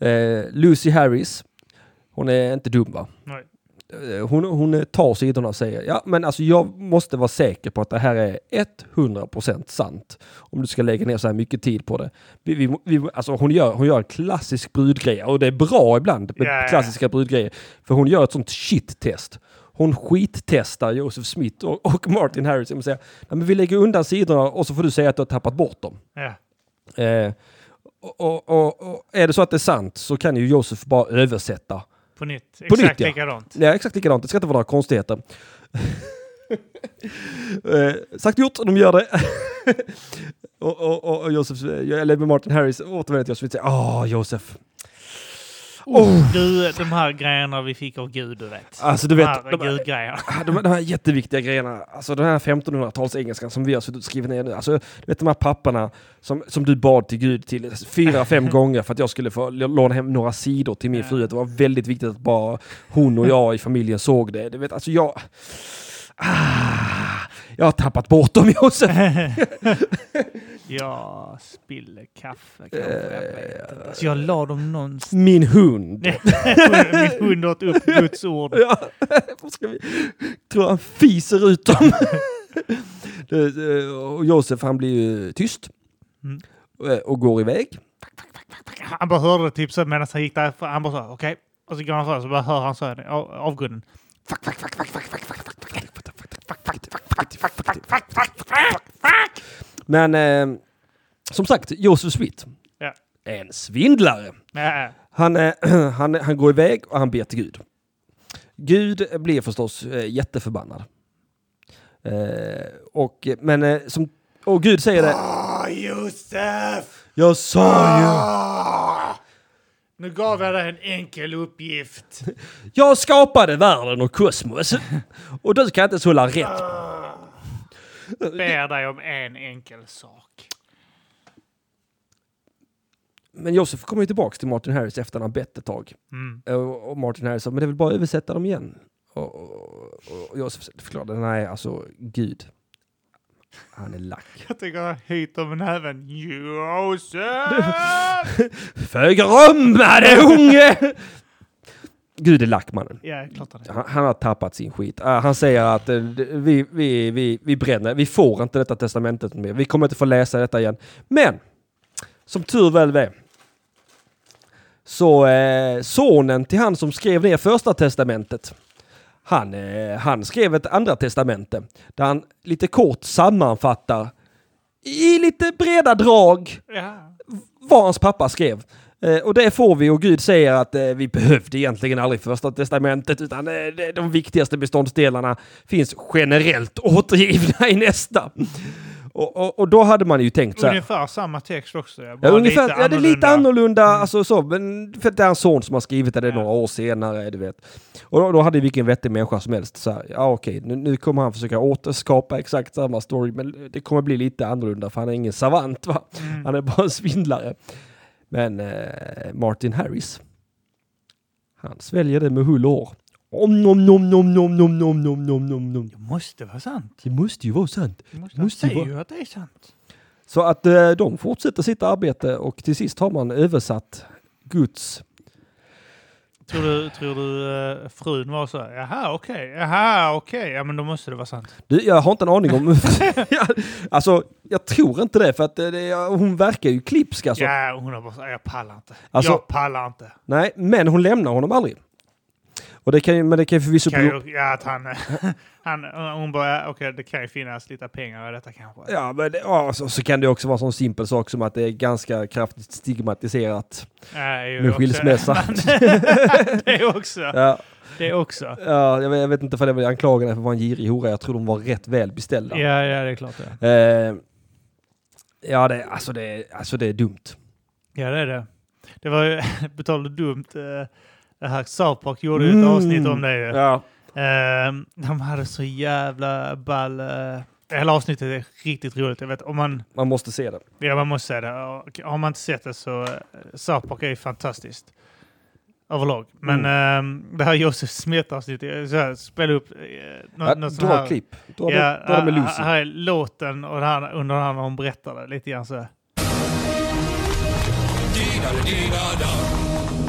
Eh, Lucy Harris, hon är inte dum va? Nej. Eh, Hon, hon tar sidorna och säger, ja men alltså jag måste vara säker på att det här är 100% sant. Om du ska lägga ner så här mycket tid på det. Vi, vi, vi, alltså hon, gör, hon gör en klassisk brudgrej och det är bra ibland med ja. klassiska brudgrejer. För hon gör ett sånt shit-test. Hon skittestar Joseph Smith och, och Martin Harris. att säga, Nej, men vi lägger undan sidorna och så får du säga att du har tappat bort dem. Ja. Eh, och, och, och, och är det så att det är sant så kan ju Josef bara översätta. På nytt. På Exakt nytt, ja. likadant. Ja, exakt likadant. Det ska inte vara några konstigheter. [LAUGHS] eh, sagt gjort, de gör det. [LAUGHS] och, och, och, och Josef, eller med Martin Harris återvänder till Josef och säger Åh, Josef. Oh. Du, de här grejerna vi fick av Gud, du vet. Alltså du de vet, här [LAUGHS] de. Ah, de, de här jätteviktiga grejerna, alltså den här 1500-tals engelskan som vi har suttit och skrivit ner nu, alltså du vet de här papperna som, som du bad till Gud till fyra, fem [LAUGHS] gånger för att jag skulle få låna hem några sidor till min fru. Det var väldigt viktigt att bara hon och jag i familjen såg det. Du vet, alltså jag... Ah, jag har tappat bort dem Josef. Jag spiller kaffe kanske. Inte. Alltså, jag la dem någonstans. Min hund. Min hund åt upp Guds ord. Ja, vi... Tror han fiser ut dem. Eh, och Josef han blir ju tyst. Mm. Eh, Och går iväg. Han bara hörde typ så medan han gick där. Han bara så okej. Och så går han så så bara hör han så här, av- avgrunden. Men eh, som sagt, Josef Smith. Ja. En svindlare. Ja, Han, eh, [CLEARS THROAT] han, han går iväg och han ber till Gud. Gud blir förstås eh, jätteförbannad. Eh, och, men eh, som, och Gud säger det. Ah, Josef! Jag sa ju. Ah! Nu gav jag dig en enkel uppgift. [LAUGHS] Jag skapade världen och kosmos. Och du kan inte så hålla rätt. Ber dig om en enkel sak. Men Josef kommer ju tillbaka till Martin Harris efter han har bett ett tag. Mm. Och, och Martin Harris sa, men det är väl bara att översätta dem igen. Och, och, och Josef förklarade, nej alltså Gud. Han är lack. [LAUGHS] Jag han höjt om näven. [LAUGHS] Josef! Förgrummade unge! Gud är lack mannen. ja, klart han är. Han, han har tappat sin skit. Ah, han säger att det- vi, vi, vi, vi bränner, vi får inte detta testamentet mer. Vi kommer inte få läsa detta igen. Men, som tur väl är, så eh, sonen till han som skrev ner första testamentet, han, eh, han skrev ett andra testamente där han lite kort sammanfattar i lite breda drag Ja. vad hans pappa skrev. Eh, och det får vi och Gud säger att eh, vi behövde egentligen aldrig första testamentet utan de viktigaste beståndsdelarna finns generellt återgivna i nästa. Och, och, och då hade man ju tänkt så här. Ungefär samma text också. Ja, Ja, ungefär, ja, det är lite annorlunda, Mm. alltså så, men för det är en son som har skrivit det, det Ja. några år senare, du vet. Och då, då hade vilken vettig människa som helst så här, ja okej, nu, nu kommer han försöka återskapa exakt samma story, men det kommer bli lite annorlunda för han är ingen savant va? Mm. Han är bara en svindlare. Men eh, Martin Harris, han sväljer det med hull och hår. Om nom nom nom nom nom nom nom nom nom nom. Det måste vara sant. Det måste ju vara sant. Det måste, ju vara- ju att det är sant. Så att eh, de fortsätter sitt arbete och till sist har man översatt Guds Tror du, tror du eh, frun var så här, jaha okej, jaha okej, ja men då måste det vara sant. Du, jag har inte en aning om... Alltså, jag tror inte det för att eh, det, hon verkar ju klipsk alltså. Ja, hon har bara jag pallar inte. Alltså- jag pallar inte. Nej, men hon lämnar honom aldrig. Och det kan ju, men det kan ju förvisso Kan bero... ju, ja, att han, [LAUGHS] han, hon bara, okej det kan ju finnas lite pengar i detta kanske. Ja, men det, ja, så, så kan det också vara en sån simpel sak som att det är ganska kraftigt stigmatiserat ju med också- skilsmässa. [LAUGHS] det också. [LAUGHS] ja, Det också. ja, jag, vet, jag vet inte för det var anklagade för att vara en girig hora. Jag tror de var rätt väl beställda. Ja, ja, det är klart det. Eh, ja, det, alltså, det, alltså det är dumt. Ja, det är det. Det var ju, om dumt, eh, det här South Park gjorde ju ett Mm. avsnitt om det ju. Ja. Ehm, de hade så jävla ball... Uh, hela avsnittet är riktigt roligt. Jag vet, om man, Man måste se det. ja, man måste säga det. Och Har man inte sett det så... Uh, South Park är ju fantastiskt. Överlag. Men Mm. ehm, det här Josef Smith-avsnittet, så här, spela upp uh, något, Ja, något sånt dra här. klipp. Dra, Ja, det, dra det med uh, Lucy. här är låten och det här, under den här när hon berättar det. Lite grann så. här.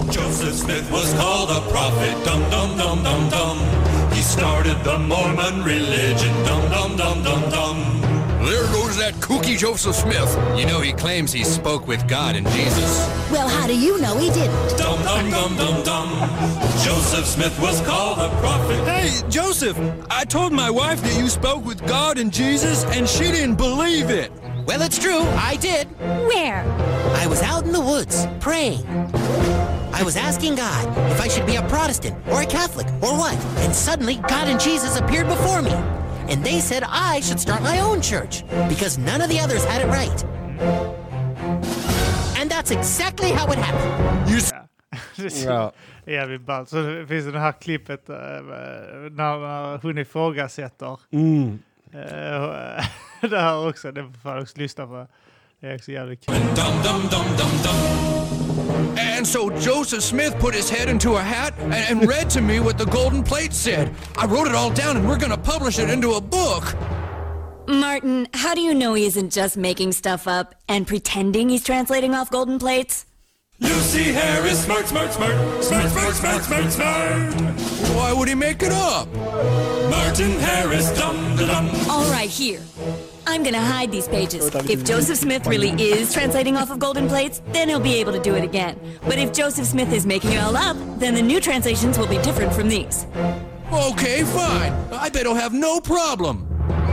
Dee-da-dee-da-dum. Joseph Smith was called a prophet. Dum dum dum dum dum. He started the Mormon religion. Dum dum dum dum dum. There goes that kooky Joseph Smith. You know, he claims he spoke with God and Jesus. Well, how do you know he didn't? Dum dum dum dum dum. Joseph Smith was called a prophet. Hey, Joseph, I told my wife that you spoke with God and Jesus, and she didn't believe it. Well, it's true. I did. Where? I was out in the woods praying. I was asking God if I should be a Protestant or a Catholic or what. And suddenly, God and Jesus appeared before me. And they said I should start my own church because none of the others had it right. And that's exactly how it happened. You [LAUGHS] s- Det är så Ja. Jävligt ballt. Så det finns det här klippet eh, när, när hon ifrågasätter. Mm. Uh, [LAUGHS] det här också, det får man också lyssna på. Det är också jävligt kul. Dum dum dum dum dum. And so Joseph Smith put his head into a hat and, and read to me what the golden plate said. I wrote it all down, and we're gonna publish it into a book. Martin, how do you know he isn't just making stuff up and pretending he's translating off golden plates? Lucy Harris, smart, smart, smart, smart, smart, smart, smart, smart. Why would he make it up? Martin Harris, dum da dum. All right, here. I'm gonna hide these pages. If Joseph Smith really is translating off of golden plates, then he'll be able to do it again. But if Joseph Smith is making it all up, then the new translations will be different from these. Okay, fine. I bet he'll have no problem.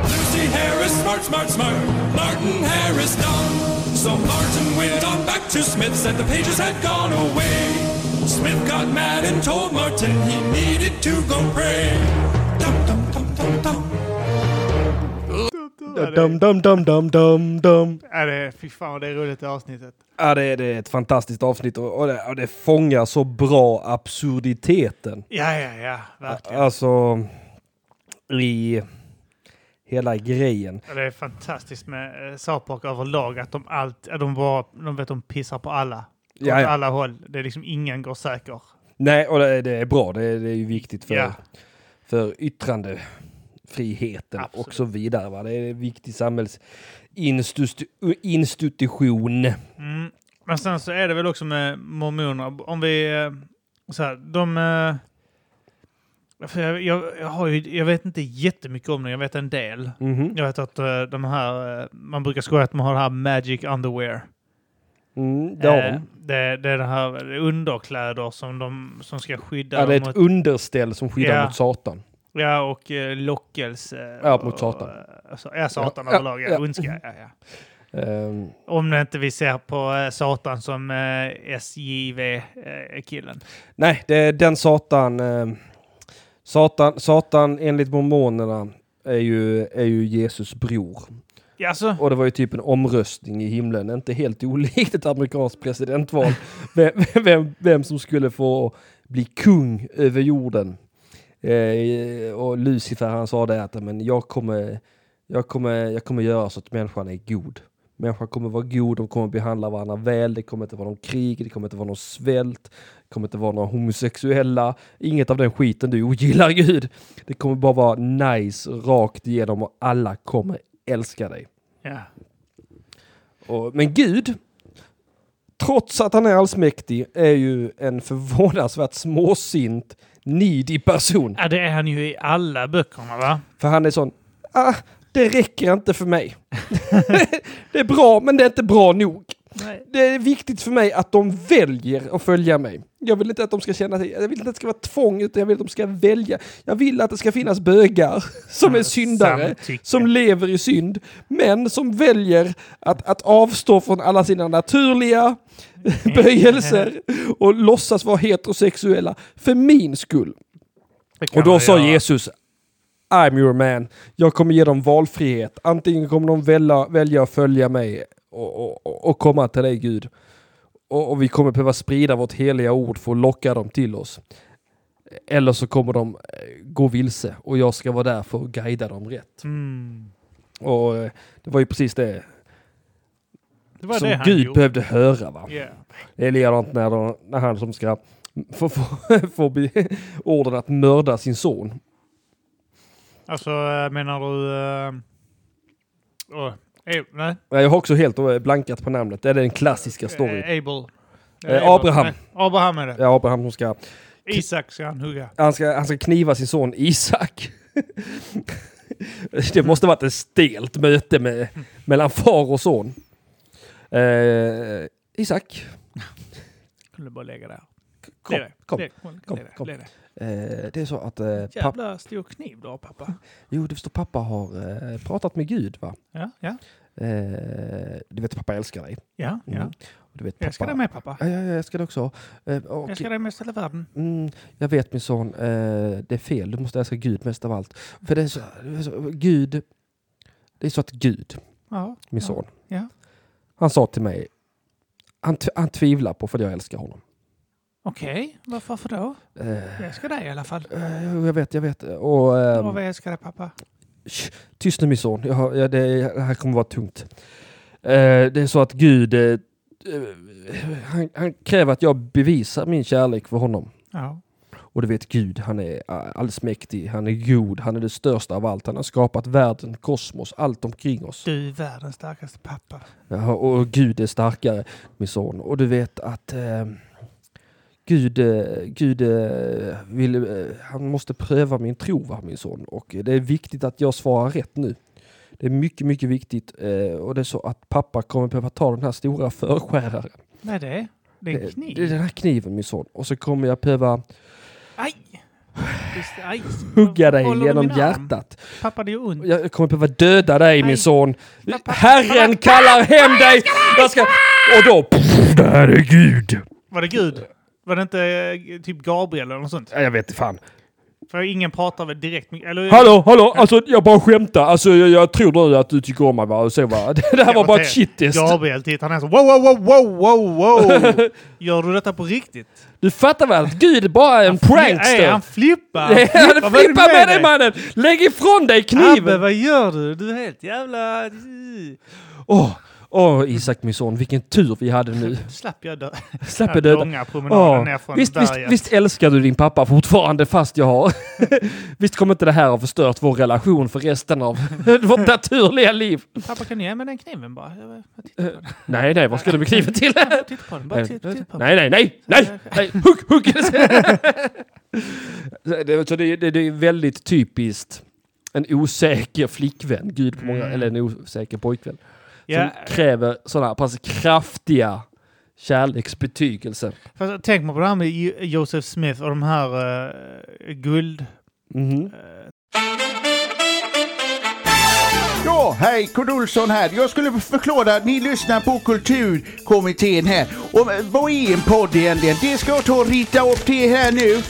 Lucy Harris, smart, smart, smart. Martin Harris, dumb. So Martin went on back to Smith, said the pages had gone away. Smith got mad and told Martin he needed to go pray. Dum, dum, dum, dum, dum. Dum, dum, dum, dum, dum, dum. Ja, det är, fy fan det är roligt det avsnittet. Ja, det är, det är ett fantastiskt avsnitt och, och, det, och det fångar så bra absurditeten. Ja, ja, ja, verkligen. Alltså, i hela grejen. Ja, det är fantastiskt med eh, Park överlag, att de, allt, att de, bara, de vet de pissar på alla. Ja, alla håll. Det är liksom ingen går säker. Nej, och det, det är bra. Det, det är ju viktigt för, Ja. för yttrandefriheten och Absolut. så vidare. Va? Det är en viktig samhällsinstitution. Mm. Men sen så är det väl också med mormoner. Om vi... eh, Så här, de... eh, För jag, jag, jag, har ju, jag vet inte jättemycket om det, jag vet en del. Mhm. Jag vet att eh, de här... eh, Man brukar skoja att de har det här magic underwear. Mm, det har Eh, de. det, det är det här underkläder som, de, som ska skydda Ja, det är ett mot... underställ som skyddar Ja. mot Satan. Ja, och eh, lockelse. Ja, och- mot Satan. Alltså, ja, Satan Ja, överlag. Ja, ja. ondska. Ja, ja. [LAUGHS] Ehm, Om det inte vi ser på eh, Satan som eh, SJV-killen. nej, det är den Satan. Satan, Satan enligt mormonerna är ju, är ju Jesus bror. Ja, alltså, Och det var ju typ en omröstning i himlen, inte helt olikt ett amerikanskt presidentval, [LAUGHS] vem, vem, vem som skulle få bli kung över jorden. Eh, och Lucifer han sa det att men jag, kommer, jag, kommer, jag kommer göra så att människan är god. Människan kommer vara god, de kommer behandla varandra väl, det kommer inte vara någon krig, det kommer inte vara någon svält, det kommer inte vara några homosexuella, inget av den skiten du ogillar [LAUGHS] Gud. Det kommer bara vara nice rakt igenom och alla kommer älska dig. ja. Och, men Gud, trots att han är allsmäktig, är ju en förvånansvärt småsint, needy person. ja, det är han ju i alla böckerna, va? För han är sån, ah, det räcker inte för mig. [LAUGHS] det är bra, men det är inte bra nog. Nej. Det är viktigt för mig att de väljer att följa mig. Jag vill inte att de ska känna sig, jag vill inte att det ska vara tvång, utan jag vill att de ska välja. Jag vill att det ska finnas bögar [LAUGHS] som är syndare, samtycke. som lever i synd, men som väljer att, att avstå från alla sina naturliga [LAUGHS] böjelser och låtsas vara heterosexuella för min skull. Och då sa. Jesus, I'm your man. Jag kommer ge dem valfrihet. Antingen kommer de välja, välja att följa mig och, och- och, komma till dig Gud. Och, och vi kommer behöva sprida vårt heliga ord för att locka dem till oss. Eller så kommer de eh, gå vilse och jag ska vara där för att guida dem rätt. Mm. Och eh, det var ju precis det, Det var som det Gud gjorde. behövde höra. Va? Ja. Det är likadant när, de, när han som ska få, få, få [LAUGHS] orden att mörda sin son. Alltså, eh, menar du... Uh, oh, nej. Jag har också helt blankat på namnet. Det är den klassiska storyn. Abel. Eh, Abraham. Nej, Abraham är det. Ja, Abraham som ska, Isak ska han hugga. han ska, han ska kniva sin son Isak. [LAUGHS] det måste varit ett stelt möte med, mellan far och son. Eh, Isak, Kunde bara lägga där. kom, kom. Kom, det. kom. Det är det. Eh, det är så att eh, papp, Jävla stor kniv du har pappa. [LAUGHS] jo, du förstår, pappa har eh, pratat med Gud va? Ja, ja, Eh, du vet pappa älskar dig. ja. ja. Mm. Du vet, Jag älskar pappa, dig med pappa. Ja, ja, ja, jag älskar dig också. Eh, och, Jag älskar dig mest hela världen. Mm, jag vet min son, det är fel. Du måste älska Gud mest av allt. För det är så, Gud, det är så att Gud, Ja. min son, Ja. han sa till mig, han, han tvivlar på för jag älskar honom. Okej, varför för då? Eh, Jag älskar dig i alla fall. eh, jag vet, jag vet. Och, ehm, Och vad älskar dig pappa? Shh, tyst nu min son, jag har, ja, det, det här kommer vara tungt. Eh, det är så att Gud, eh, han, han kräver att jag bevisar min kärlek för honom. Ja. Och du vet Gud, han är allsmäktig, han är god, han är det största av allt. Han har skapat världen, kosmos, allt omkring oss. Du är världens starkaste pappa. Ja, och Gud är starkare, min son. Och du vet att eh, Gud, eh, Gud eh, vill, eh, han måste pröva min tro, va, min son. Och det är viktigt att jag svarar rätt nu. Det är mycket, mycket viktigt. Och det är så att pappa kommer behöva ta den här stora förskäraren. Nej, det är, det är en Det, kniv. det är den här kniven, min son. Och så kommer jag behöva Aj! Just, aj. hugga dig Håller genom hjärtat. Pappa, det gör ont. Jag kommer behöva döda dig, Nej. min son. Pappa, Herren pappa, kallar hem dig! Jag ska... Och då... Pff, det här är Gud! Var det Gud? Var det inte eh, typ Gabriel eller något sånt? Ja, Jag vet inte fan. För ingen pratar väl direkt med... Eller, Hallå, hallå, alltså jag bara skämtar. Alltså jag, jag tror nu att du tycker om mig va? Och så va? Det här var bara ett shittest. Gabriel tittar ner så wow, wow, wow, wow, wow, wow. [LAUGHS] Gör du detta på riktigt? Du fattar väl att Gud är bara en prankster? Nej, han flippar. Han Vad är det Flippa med dig mannen! Lägg ifrån dig Abbe, kniven! vad gör du? Du är helt jävla... Åh, åh Isak min son, vilken tur vi hade nu. [LAUGHS] Slapp jag dö. Slapp jag döda. långa promenaden Åh, ner från visst, visst, berget. visst älskar du din pappa fortfarande fast jag har... [LAUGHS] visst kommer inte det här ha förstört vår relation för resten av [LAUGHS] vårt naturliga liv? Pappa, kan du ge mig den kniven bara? Jag, jag den. Nej, nej, vad ska du med kniven till? Jag tittar på den. Bara titta, titta på den. Nej, nej, nej, nej, nej, hugg, hugg! det, så det, det, det är väldigt typiskt en osäker flickvän, gud på många, Mm. eller en osäker pojkvän, Ja, som kräver sådana pass kraftiga kärleksbetygelser. fast tänk mig på det här med Jo- Joseph Smith och de här uh, guld... Mhm. eh, Ja, hej, Kurt Olsson här. Jag skulle förklara att ni lyssnar på Kulturkommittén här. Och eh, vad är en podd egentligen? Det ska jag ta och rita upp det här nu.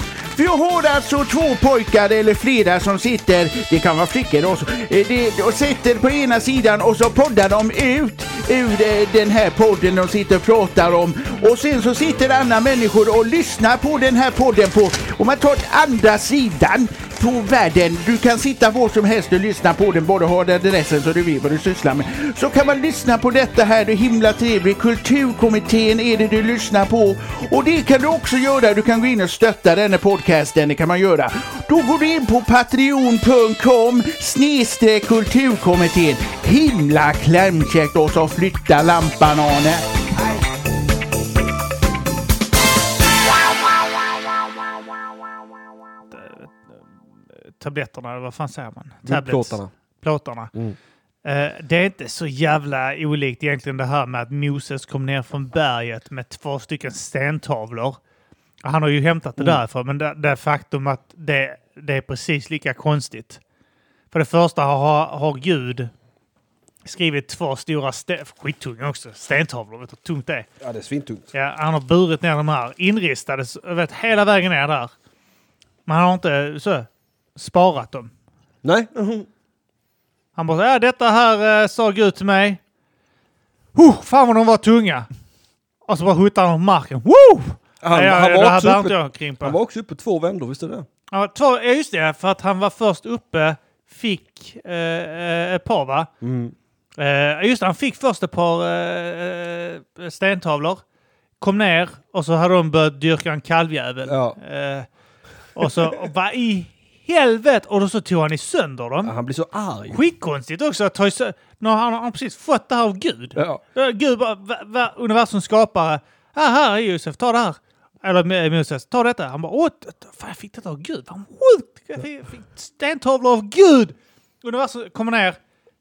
För jag har alltså två pojkar eller flera som sitter, det kan vara flickor också, eh, de, och sitter på ena sidan och så poddar de ut ur eh, den här podden de sitter och pratar om. Och sen så sitter andra människor och lyssnar på den här podden på, om man tar andra sidan på världen. Du kan sitta var som helst och lyssna på den, bara ha adressen så du vet vad du sysslar med. Så kan man lyssna på detta här, det är himla trevligt. Kulturkommittén är det du lyssnar på. Och det kan du också göra, du kan gå in och stötta denna podcasten, det kan man göra. Då går du in på patreon.com snedstreck kulturkommittén. Himla klämkäckt och så flytta lampan Arne. Tabletterna, eller vad fan säger man? Plåtarna. Plåtarna. Mm. Eh, det är inte så jävla olikt egentligen det här med att Moses kom ner från berget med två stycken stentavlor. Han har ju hämtat det Mm. därifrån, men det, det faktum att det, det är precis lika konstigt. För det första har, har Gud skrivit två stora skittunga också, stentavlor, vet du hur tungt det är? Ja, det är svintungt. Ja, han har burit ner de här, inristade vet, hela vägen ner där. Men han har inte så, sparat dem. Nej. Han bara, ja detta här eh, sa Gud till mig. Huh, fan vad de var tunga! Och så bara huttar han på marken. Woo! Han, ja, han, var också uppe, han var också uppe två vändor, visste du det? Ja, två, ja, just det, för att han var först uppe, fick eh, eh, ett par va? Mm. Eh, just det, han fick först ett par eh, eh, stentavlor. Kom ner och så hade de börjat dyrka en kalvjävel. Ja. Eh, och så, och vad i helvete! Och då så tog han i sönder dem. Han blir så arg. Skitkonstigt också att ta i sö- när han har precis fått det här av Gud. Ja. Eh, Gud bara, va, va, universums skapare. Ah, här är Josef, ta det här. Eller Mo- Moses, ta detta. Han bara, åh, fan jag fick detta av Gud. Vad sjukt! Jag fick, fick stentavlor av Gud! Universum kommer ner,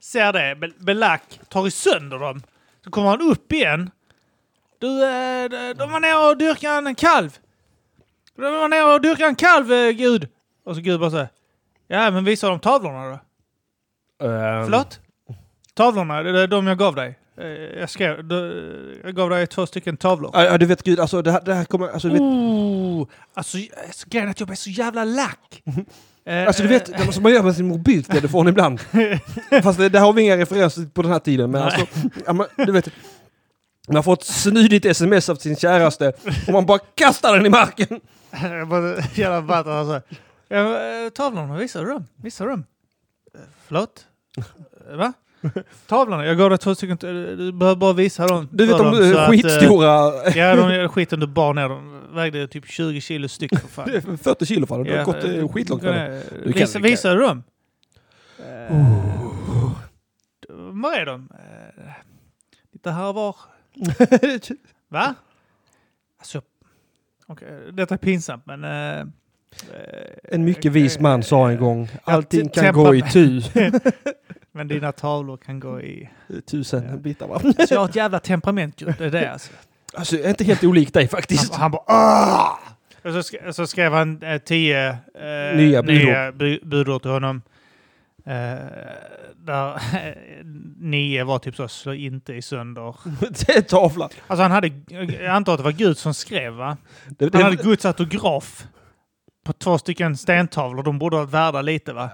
ser det, be- belack, tar i sönder dem. Så kommer han upp igen. Du, eh, de- de var nere och dyrkade en kalv. De var nere och dyrkade en kalv, eh, Gud. Och så Gud bara säger, ja men visa dem tavlorna då. Ehm, Förlåt? Tavlorna, det är de jag gav dig. Eh, Jag, skrev, jag gav dig två stycken tavlor. Ja, du vet Gud, alltså det här, det här kommer... Alltså, du vet, Oh, alltså, grejen är att jag blir så jävla lack. [LAUGHS] Eh, alltså du vet, det som man gör med sin mobiltelefon ibland. [LAUGHS] Fast det, det har vi inga referenser på den här tiden. Men alltså, [LAUGHS] du vet, man får ett snydigt sms av sin käraste och man bara kastar den i marken. Jag bara jävla batt alltså. Eh, tavlorna, visar du dem? Visar du dem? Eh, Förlåt? Eh, [LAUGHS] Va? Tavlorna, jag gav dig två stycken, eh, du behöver bara visa dem. Du vet för de så eh, att, eh, skitstora... [LAUGHS] Ja, de skiten du bar ner dem. vägde typ 20 kilo styck för fan. [LAUGHS] Det är 40 kilo fan. Det har gått eh, skitlångt. med det. Eh, Du kan- Visa, du kan- du dem? Var är de? Lite här och var. Va? Alltså, okej, detta är pinsamt men... eh, En mycket vis man sa en gång, allting kan gå i tu. [LAUGHS] men dina tavlor kan gå i... Tusen bitar va? [LAUGHS] Alltså jag har ett jävla temperament det är det alltså. Alltså, jag är inte helt olik dig faktiskt. Han, han bara "Åh!" och så, sk- så skrev han eh, tio eh, Nya budord. nya bu- budord till honom. Eh, där [LAUGHS] nio var typ så, slå inte i sönder. Det är tavlan. Alltså han hade, jag antar att det var Gud som skrev va? Det, Han hade det, Guds autograf på två stycken stentavlor. De borde varit värda lite va?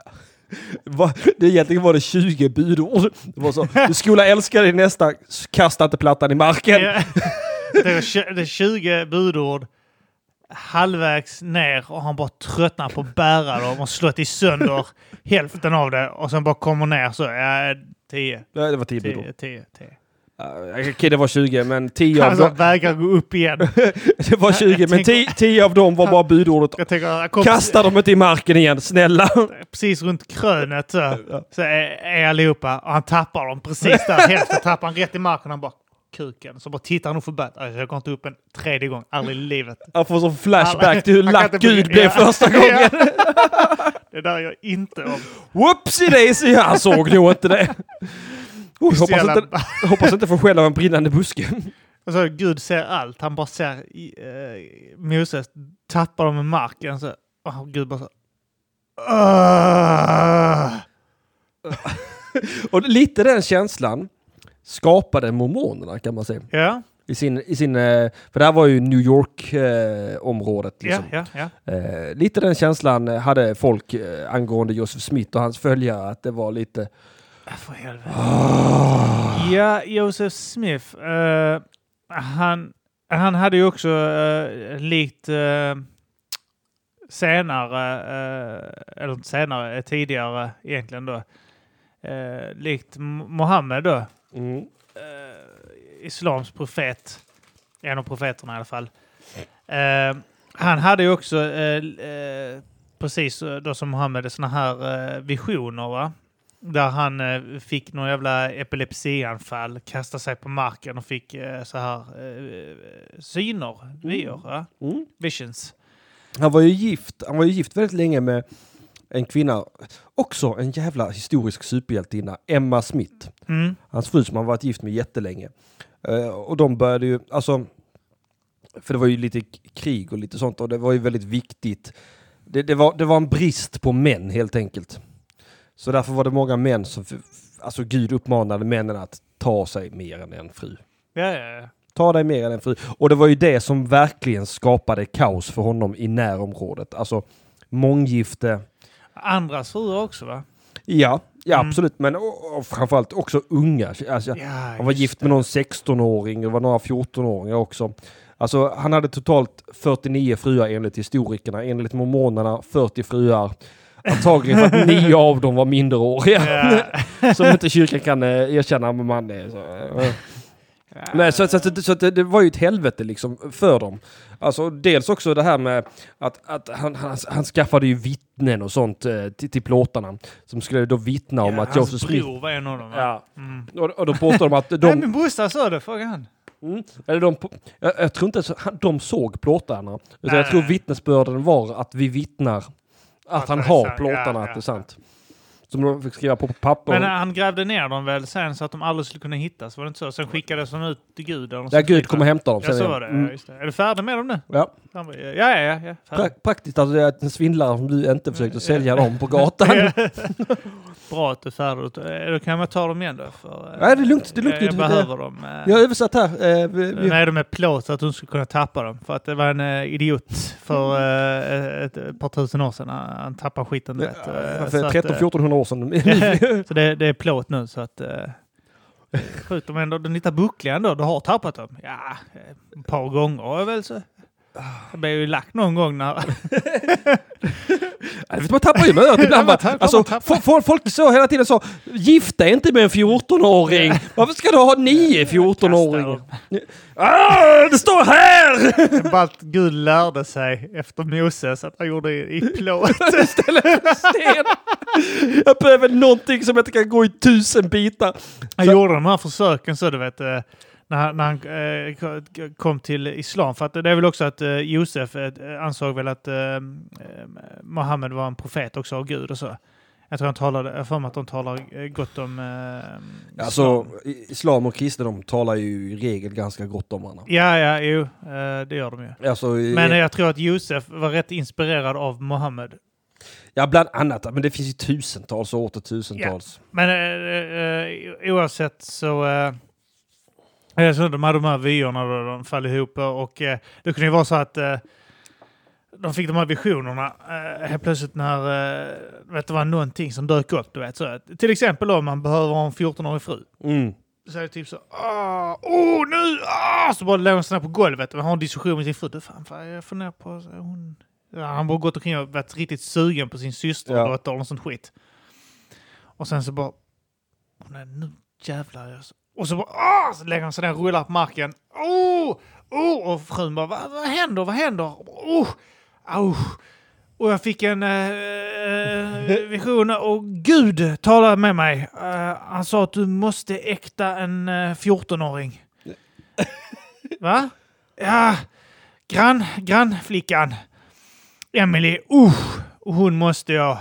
var, det egentligen var det 20 budord. Det var så, du skola älska dig nästa, kasta inte plattan i marken. Det, är, tj- det är 20 budord halvvägs ner och han bara tröttnar på att bära dem och slått i sönder hälften av det och sen bara kommer ner så, ja, 10, Nej, det var 10 10, budord. 10, 10. Uh, Okej, det var 20, men 10 av Alltså dem... vägrar gå upp igen. [LAUGHS] Det var 20, jag men tänker- 10, 10 av dem var bara budordet. Jag tänker, jag kom Kasta dem inte i marken igen, snälla. precis runt krönet så, så är, är allihopa och han tappar dem precis där. Hälften tappar han rätt i marken. Han bara kuken. Så bara tittar han upp förbannat. Alltså, jag går inte upp en tredje gång. Aldrig i livet. Han får sån flashback till hur lack Gud blev första gången. Det där gör jag inte om. Whoopsie daisy, han såg nog inte det. Oh, hoppas, jävla- inte, hoppas inte få skäll av en brinnande buske. [LAUGHS] Alltså, Gud ser allt. Han bara ser eh, Moses tappa dem i marken. Så, och Gud bara så... "Åh!" [LAUGHS] Och lite den känslan skapade mormonerna kan man säga. Ja, I sin, i sin, eh, för det här var ju New York-området. ja, Liksom. ja, ja. Eh, lite den känslan eh, hade folk eh, angående Joseph Smith och hans följare. Att det var lite... Ah, För helvete. Ja, Joseph Smith. eh, han, han hade ju också uh, likt eh, senare, eh, eller senare, tidigare egentligen då. likt Mohammed då. Mm. islams profet. En av profeterna i alla fall. Han hade ju också, precis då som Mohammed, såna här visioner va? Där han eh, fick någon jävla epilepsianfall, kastade sig på marken och fick eh, så här eh, syner, vyer, va? Mm. visions. Han var ju gift, han var ju gift väldigt länge med en kvinna, också en jävla historisk superhjältinna, Emma Smith. Mm. Hans fru som han varit gift med jättelänge. Eh, och de började ju, alltså, för det var ju lite krig och lite sånt och det var ju väldigt viktigt. Det, det, var, det var en brist på män helt enkelt. Så därför var det många män som, alltså Gud uppmanade männen att ta sig mer än en fru. Ja, ja, ja. Ta dig mer än en fru. Och det var ju det som verkligen skapade kaos för honom i närområdet. Alltså månggifte. Andras fruar också va? Ja, ja Mm. absolut. Men och, och framförallt också unga. Alltså, Ja, han var gift det. med någon 16-åring, det var några 14-åringar också. Alltså han hade totalt 49 fruar enligt historikerna, enligt mormonerna 40 fruar. Antagligen för att nio av dem var minderåriga. Ja. [LAUGHS] som inte kyrkan kan eh, erkänna men man är. Så, eh. Nej, så, så, så, så att det, det var ju ett helvete liksom för dem. Alltså dels också det här med att, att han, han, han skaffade ju vittnen och sånt eh, till, till plåtarna. Som skulle då vittna om Ja, att hans Joseph Smith... bror var en av dem? Ja. Mm. Och, och då påstår de att [LAUGHS] Nej, de... min brorsa sa det, fråga han. Mm, eller de jag, jag tror inte han- de såg plåtarna. Utan Nej, jag tror nej. vittnesbörden var att vi vittnar att, Att han har sant. plåtarna, Ja, att ja, det är sant. Som de fick skriva på papper. Men han grävde ner dem väl sen så att de aldrig skulle kunna hittas? Var det inte så? Sen skickades de ut till Gud? Eller sånt Gud skit, kommer va? hämta dem Ja, så var det. Mm. Ja, just det. Är du färdig med dem nu? Ja. Ja, ja, ja. ja. Pra- praktiskt att det är en svindlare som du inte försökte sälja dem på gatan. [LAUGHS] [LAUGHS] Bra att du är färdig. Då- kan man ta dem igen då. För, eh, Nej, det är lugnt, det är lugnt. Jag, jag behöver dem. eh, Jag har översatt här. Eh, Nej, de är plåt så att du skulle kunna tappa dem. För att det var en eh, idiot för eh, ett, par tusen år sedan. Han, tappade skiten. Eh, så för att, 13-1400 år sedan. eh, [LAUGHS] Så det, det är plåt nu så att... Sjukt om ändå den lite buckliga ändå. Du har tappat dem. Ja, eh, ett par gånger väl så. Jag blev ju lack någon gång när... [LAUGHS] Man tappar ju möret ibland. Man alltså, folk så hela tiden så, gifta inte med en 14-åring. [LAUGHS] Varför ska du ha nio 14-åringar? Ah, det står här! Bara att Gud lärde sig efter Moses att han gjorde i, plåt. [LAUGHS] Istället för sten. Jag behöver någonting som inte kan gå i tusen bitar. Han Så- gjorde de här försöken så du vet, eh, när, han- när han eh, ko- kom till islam. För att det är väl också att eh, Josef eh, ansåg väl att eh, Mohammed var en profet också av Gud och så. Jag tror han talade, jag för mig att de talar eh, gott om eh, Alltså, islam. islam och kristendom talar ju i regel ganska gott om varandra. Ja, ja, jo, eh, det gör de ju. Alltså, Men jag tror att Josef var rätt inspirerad av Mohammed. ja, bland annat. Men det finns ju tusentals och åter tusentals. Men eh, eh, oavsett så... Eh, eh, så de hade de här vyerna då de föll ihop och eh, det kunde ju vara så att eh, de fick de här visionerna eh, helt plötsligt när eh, vet, det var någonting som dök upp. Du vet, så att, till exempel om man behöver ha en 14-årig fru. Mm. Så är det typ så, ah, oh nu, ah! Så bara låg han sådär på golvet och har en diskussion med sin fru. Du fan, fan jag funderar på, så hon... Ja, han bara gått omkring och varit riktigt sugen på sin syster Ja. och dotter och sånt skit. Och sen så bara, nej, nu jävlar. jag- Och så bara, ah! Så lägger han sig ner och rullar på marken. Oh! Oh! Och frun bara, vad, vad händer, vad händer? Oh! Au! Och jag fick en eh, eh, vision och Gud talade med mig. Eh, han sa att du måste äkta en eh, 14-åring. [LAUGHS] Va? Ja, grann, grannflickan. Emily, uh, hon måste jag.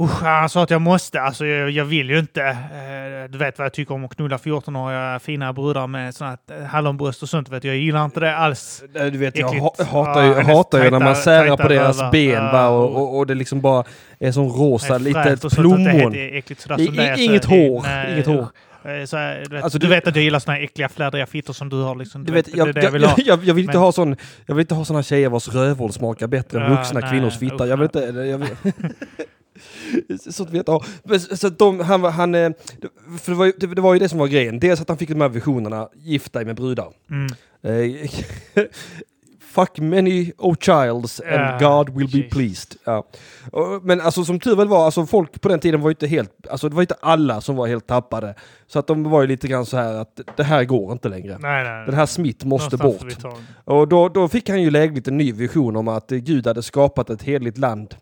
Uh, han sa att jag måste, alltså jag, jag vill ju inte. Eh, du vet vad jag tycker om att knulla 14-åriga fina brudar med såna här eh, hallonbröst och sånt. Vet du. Jag gillar inte det alls. Eh, Du vet, jag Äckligt. hatar Ja, ju, hennes hatar ju när man särar på deras rövar. ben Ja, va? Och, och- och, det liksom bara är som rosa, är plommon. inget hår, nej, inget hår. Så, här, du, vet, Alltså, du du- vet att jag gillar såna här äckliga fläddriga fittor som du har. Liksom. Du vet, jag, det jag, vill jag, jag, vill inte Men- ha sån, jag vill inte ha såna tjejer vars rövhål smakar bättre än Ja, vuxna nej, kvinnors fitta. usch, Jag vill inte... Jag vill, Sånt vet jag. Men Så att de, han, han, eh, för det var, ju, det, det var ju det som var grejen. Dels att han fick de här visionerna, gift dig med brudar. Mm. Eh, [LAUGHS] Fuck many oh childs and Ja, God will be jeez. pleased. Ja. Men alltså som tur väl var, alltså folk på den tiden var ju inte helt, alltså det var inte alla som var helt tappade. Så att de var ju lite grann så här att det här går inte längre. Nej, nej. Den här Smith måste bort. Och då, då fick han ju lägligt en ny vision om att eh, Gud hade skapat ett heligt land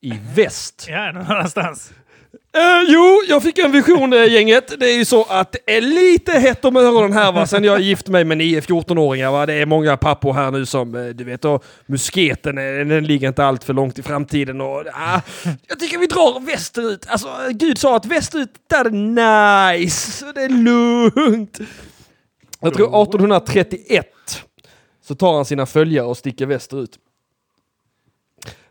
i väst. Ja, någon annanstans. Eh, jo, jag fick en vision eh, gänget. Det är ju så att det är lite hett om öronen här va, sen jag gift mig med nio 14-åringar va. Det är många pappor här nu som, eh, du vet, och musketen eh, den ligger inte allt för långt i framtiden och ah, jag tycker vi drar västerut. Alltså, Gud sa att västerut, där är det nice, det är lugnt. Jag tror 1831 så tar han sina följare och sticker västerut.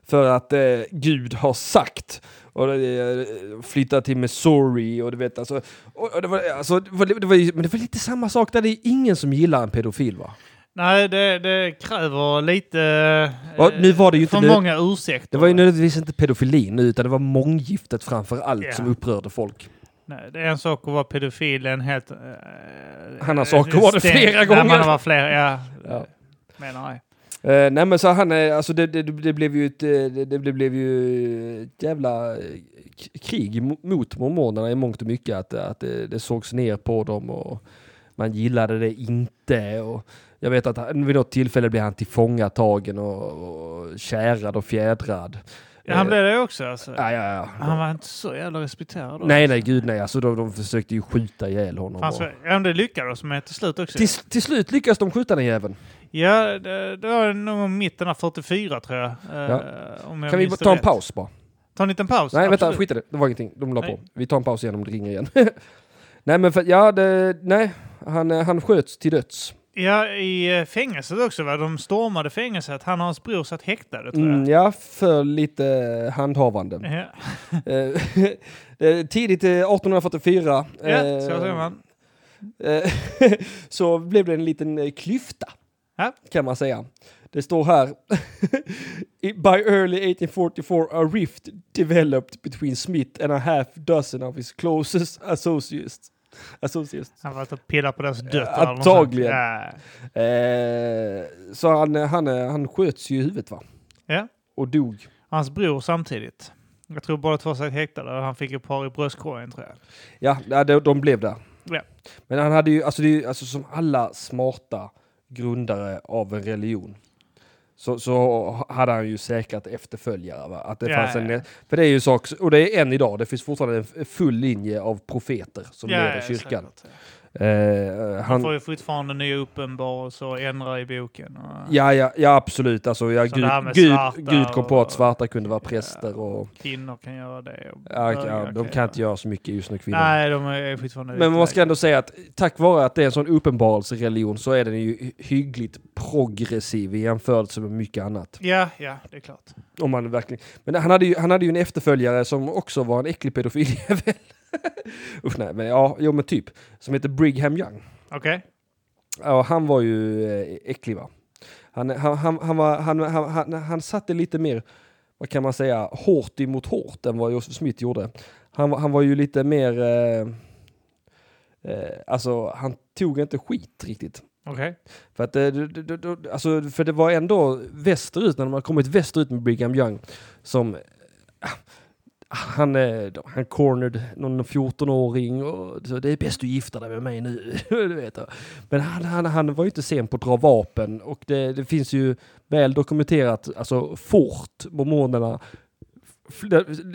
För att eh, Gud har sagt. Och eh, flytta till Missouri och du vet alltså. Och, och det var, alltså det var, det var, men det var lite samma sak där. Det är ingen som gillar en pedofil va? Nej, det, det kräver lite... Och nu var det ju inte för nu- många ursäkter. Det var ju nödvändigtvis inte pedofilin nu utan det var månggiftet framför allt Ja. som upprörde folk. Nej, det är en sak att vara pedofil, en helt... Uh, Han har sak vara det flera gånger. Nej, man varit flera, ja. Ja. Menar jag. Eh, nej men så han är, alltså det, det, det blev ju ett, eh, det, det blev ju ett jävla eh, krig mo- mot mormonerna i mångt och mycket. Att, att det, det sågs ner på dem och man gillade det inte. Och jag vet att han, vid något tillfälle blev han tillfångatagen och, och kärad och fjädrad. Ja, han Eh, blev det också alltså. Ja, ja, ja. Han var inte så jävla respekterad då. Nej, nej, gud nej. Alltså de, de försökte ju skjuta ihjäl honom. Fanns, Och, ja, men det lyckades med till slut också. till, till slut lyckas de skjuta den jäveln. Ja, det, det var nog mitten av 44 tror jag. eh, Ja. Om jag Kan vi ta en rätt. paus bara? Ta en liten paus? Nej, vänta, Absolut. skit i det. Det var ingenting. De la Nej. på. Vi tar en paus igen om det ringer igen. [LAUGHS] nej, men för, ja, det, nej. Han, eh, han sköts till döds. Ja, i eh, fängelset också va? De stormade fängelset. Han och hans bror satt häktade tror jag. Mm, ja, för lite handhavande. Ja, [LAUGHS] [LAUGHS] tidigt eh, 1844 ja så man. så blev det en liten klyfta, Ja. kan man säga. Det står här, [LAUGHS] "I- by early 1844 a rift developed between Smith and a half dozen of his closest associates. Just. Han var att pilla på deras döttrar. eller något Antagligen. Ja. Eh, så han, han, han sköts ju i huvudet va? Ja. Och dog. Hans bror samtidigt. Jag tror båda två satt häktade och han fick ett par i bröstkorgen tror jag. Ja, ja, de, de blev där. Ja. Men han hade ju, alltså, det är ju alltså som alla smarta grundare av en religion. Så, så hade han ju säkrat efterföljare. Va? Att det Ja, fanns en, ja. För det är ju sak, och det är än idag, det finns fortfarande en full linje av profeter som leder kyrkan. säkert. Eh, Han får ju fortfarande nya uppenbarelser och ändra i boken. Och, ja, ja, ja, absolut. Alltså, ja, Gud, Gud, Gud kom på att svarta kunde vara präster. Och, Kvinnor kan göra det. Och ja, ja, de kan inte göra så mycket just nu, kvinnor. Nej, de är fortfarande Men man ska ändå säga att tack vare att det är en sån uppenbarelsereligion så är den ju hy- hyggligt progressiv i jämförelse med mycket annat. Ja, ja, det är klart. Om man verkligen... Men han hade, ju, han hade ju en efterföljare som också var en äcklig pedofiljävel. [LAUGHS] [LAUGHS] Usch nej, men ja, jo men typ. Som heter Brigham Young. Okej. Ja, han var ju eh, äcklig va. Han, han, han, han, var, han, han, han, han satte lite mer, vad kan man säga, hårt emot hårt än vad Joseph Smith gjorde. Han, var- han var ju lite mer, eh, eh, alltså han tog inte skit riktigt. Okej. För att det, det, det, det, alltså, för det var ändå västerut, när man kommit västerut med Brigham Young, som ah, han, eh, han cornered någon 14-åring och så det är bäst du gifter dig med mig nu. [LAUGHS] du vet. Men han, han, han var ju inte sen på att dra vapen och det, det finns ju väl dokumenterat, alltså fort, mormonerna,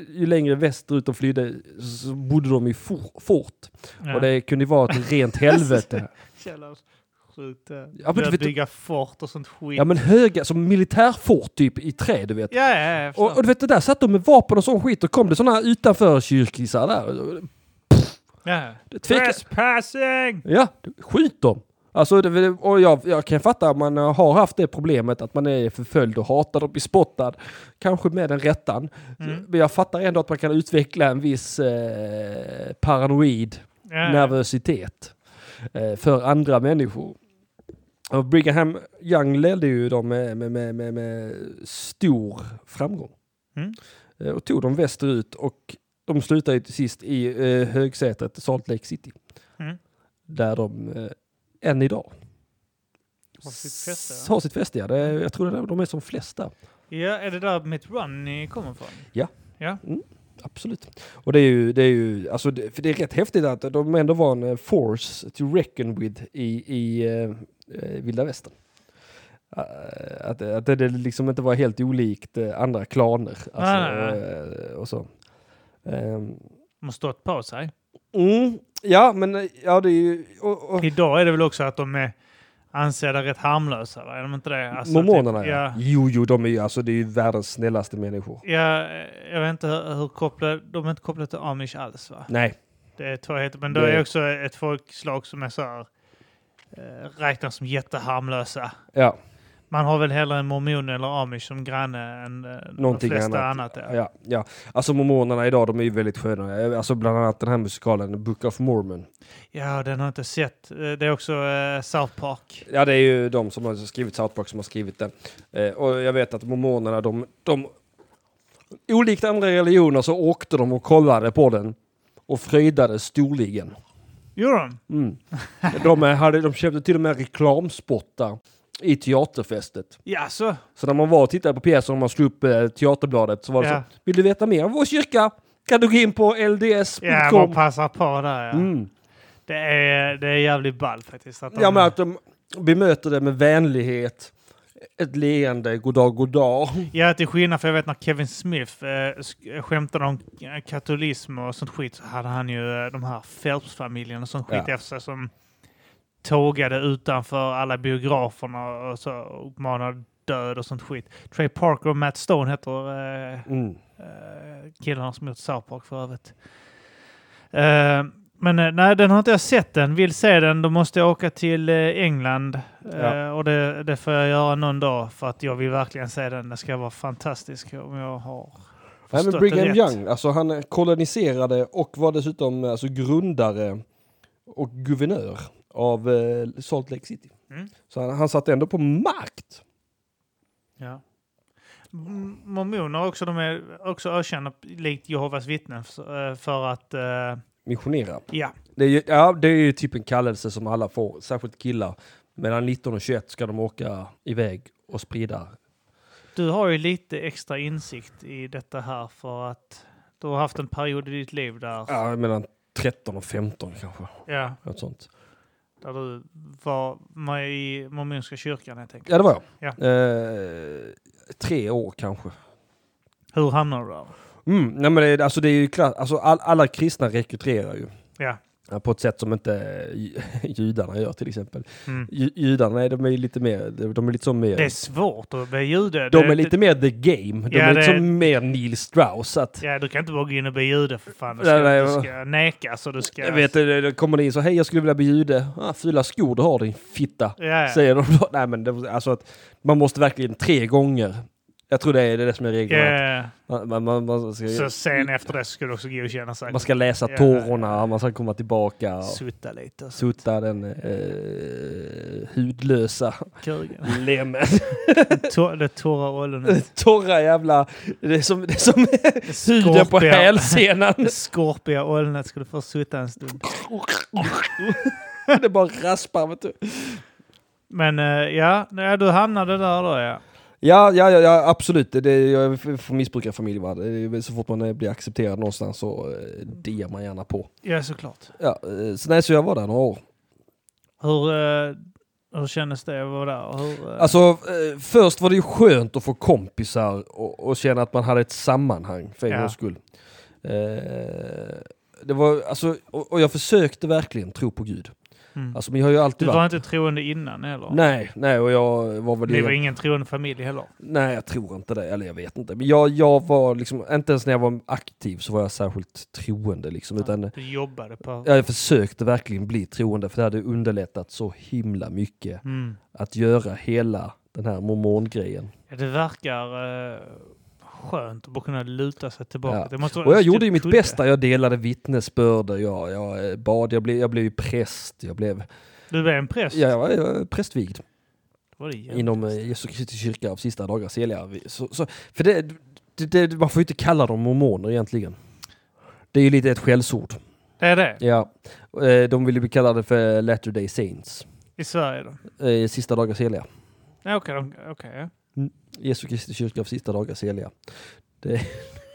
ju längre västerut de flydde så bodde de i for, fort. Ja. Och det kunde ju vara ett rent helvete. [LAUGHS] Sjukt. Ja, Ja, men vet- bygga fort och sånt skit. Ja men höga, som militärfort typ i trä du vet. ja, ja, ja, jag Och, och du vet det där satt de med vapen och sån skit och kom det såna utanför kyrkisar där. ja. Tveka, Trespassing! ja, skjut dem. Alltså, och jag, jag kan fatta att man har haft det problemet att man är förföljd och hatad och bespottad. Kanske med den rättan. Mm. Men jag fattar ändå att man kan utveckla en viss eh, paranoid Ja, ja. nervositet eh, för andra människor. Och Brigham Young ledde ju dem med, med, med, med, stor framgång. Mm. Eh, och tog dem västerut och de slutade ju till sist i eh, högsätet Salt Lake City. Mm. Där de eh, än idag Har sitt fäste, ja. har sitt fäste. Ja. Det, är- jag tror det är, de är som flest där. Ja, är det där Mitt Romney kommer ifrån? Ja. Ja. Absolut. Och det är ju, det är ju alltså det, för det är rätt häftigt att de ändå var en eh, force to reckon with i, i eh, vilda västern. Eh, att, att det liksom inte var helt olikt eh, andra klaner. Alltså, Nej, nej, eh, och så. Ehm, De har stått på sig. mm, ja, men ja, det är ju... Och, och, Idag är det väl också att de är ansedda rätt harmlösa, va? Är de inte det? Alltså, mormonerna typ, ja. Jo, jo, de är ju alltså, det är ju världens snällaste människor. Ja, jag vet inte hur, hur kopplade, de är inte kopplade till amish alls va? Nej, Det är två heter, men det är också ett folkslag som är så här, räknas som jätteharmlösa. ja, Man har väl hellre en mormon eller amish som granne än eh, någonting de flesta annat. annat. ja. Ja, ja. Alltså mormonerna idag, de är ju väldigt sköna. Eh, Alltså bland annat den här musikalen, Book of Mormon. ja, den har jag inte sett. Eh, Det är också eh, South Park. Ja, det är ju de som har skrivit South Park som har skrivit den. Eh, och jag vet att mormonerna, de, de... Olikt andra religioner så åkte de och kollade på den och fröjdade storligen. Gjorde de? Mm. De, hade, de köpte till och med reklamspottar i teaterfestet. Ja, så. Så när man var och tittade på pjäsen och man slog upp eh, teaterbladet så var det Ja. så. Vill du veta mer om vår kyrka? Kan du gå in på lds.com. Ja, man passar på där ja. Mm. Det, är, det är jävligt ball faktiskt. Att de, Ja, men att de bemöter det med vänlighet, ett leende, god dag, god dag. Ja, till skillnad för jag vet när Kevin Smith eh, sk- skämtade om katolism och sånt skit så hade han ju eh, de här Phelps-familjen och sånt skit Ja. efter sig som tågade utanför alla biograferna och så uppmanade död och sånt skit. Trey Parker och Matt Stone heter eh, Mm. eh, killarna som gjort South Park för övrigt. Eh, men eh, nej, den har inte jag sett den. Vill se den, då måste jag åka till eh, England. Eh, Ja. och det, det får jag göra någon dag för att jag vill verkligen se den. Det ska vara fantastisk om jag har Nej, förstått det Brigham rätt. Young, alltså han koloniserade och var dessutom alltså, grundare och guvernör av eh, Salt Lake City. Mm. Så han, han satt ändå på makt. Ja. Mormoner också, de är också ökända likt Jehovas vittnen för, för att eh, missionera. Ja. Det är, ju, ja, det är ju typ en kallelse som alla får, särskilt killar. Mellan 19 och 21 ska de åka iväg och sprida. Du har ju lite extra insikt i detta här för att du har haft en period i ditt liv där, Ja, mellan 13 och 15 kanske. ja, Något sånt. där du var med i mormonska kyrkan helt enkelt. Ja, det var jag. Ja. Eh, tre år kanske. Hur hamnade du där? Mm, nej men det, är- alltså det är ju klart, alltså all, alla kristna rekryterar ju. Ja. På ett sätt som inte ju- [LAUGHS] judarna gör till exempel. Mm. Ju- Judarna de är lite mer, de är lite som mer... Det är svårt att bli jude. de Det- är lite mer the game. De Ja, är det- liksom mer Neil Strauss. Att, Ja, du kan inte bara gå in och bli jude för fan. Du ska, nej, du ska nekas och du ska... Jag vet, det kommer det in så hej jag skulle vilja bli jude. Ah, fula skor du har din fitta. Ja, ja. Säger de då. Nej men det, alltså att man måste verkligen tre gånger. Jag tror det är det, är det som är regeln. Ja, Man, man, man, ska, så sen efter det ska du också godkänna sig. man ska läsa Ja. tårorna, man ska komma tillbaka. Och Sutta lite. sutta den eh, hudlösa Kugen. lemmen. [LAUGHS] Tor- Det torra ollonet. Torra jävla... Det är som, det är som huden på hälsenan. [LAUGHS] Skorpiga ollonet ska du få sutta en stund. det bara raspar vet du. Men eh, ja, du hamnade där då ja. Ja, ja, ja, absolut. Det, det, jag? Det är, så fort man eh, blir accepterad någonstans så eh, diar man gärna på. Ja, såklart. Ja, eh, så, nej, så jag var där några år. Hur, hur kändes det att vara där? Hur, Alltså, först var det ju skönt att få kompisar och, och känna att man hade ett sammanhang för en Ja. gångs skull. Det var, alltså, och, och jag försökte verkligen tro på Gud. Mm. Alltså, men jag har ju alltid du var varit... inte troende innan heller? Nej, nej, och jag var väl... Ni var ingen troende familj heller? Nej, jag tror inte det. Eller jag vet inte. Men jag, jag var liksom, inte ens när jag var aktiv så var jag särskilt troende liksom. Utan Du jobbade på... jag försökte verkligen bli troende för det hade underlättat så himla mycket Mm. att göra hela den här mormongrejen. Ja, det verkar eh, skönt att bara kunna luta sig tillbaka. Ja. Och jag gjorde ju mitt kudde. bästa. Jag delade vittnesbörd, jag, jag eh, bad, jag blev, jag blev präst. Jag blev, Du blev en präst? ja, jag var, jag var prästvigd inom eh, Jesu Kristi kyrka av sista dagar Celia. Vi- Så, så, för det, det, det, man får ju inte kalla dem mormoner egentligen. Det är ju lite ett skällsord. Det är det? Ja, eh, de vill ju bli kallade för Latter Day Saints. I Sverige då? Sista dagar Celia. Ja, Okej, de- okej. Ja. Jesu Kristi kyrka av sista dagar Celia. Det,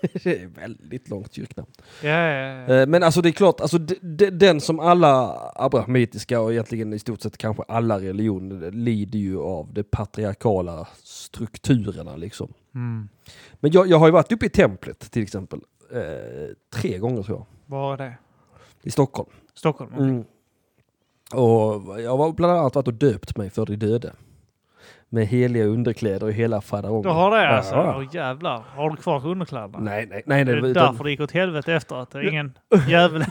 [LAUGHS] det är väldigt långt kyrknamn. Ja, ja, ja. Eh, Men alltså det är klart, alltså de, de, den som alla abrahamitiska och egentligen i stort sett kanske alla religioner lider ju av de patriarkala strukturerna liksom. Mm. Men jag, jag har ju varit uppe i templet till exempel. Eh, tre gånger tror jag. Var är det? I Stockholm. Stockholm? Mm. Och jag har bland annat varit och döpt mig för de döde. Med heliga underkläder och hela faderongen. Du har det alltså? ja. Åh jävlar. Har du kvar underkläderna? Nej, nej, nej. Det är utan- därför det gick åt helvete efteråt. Det är ingen jävel.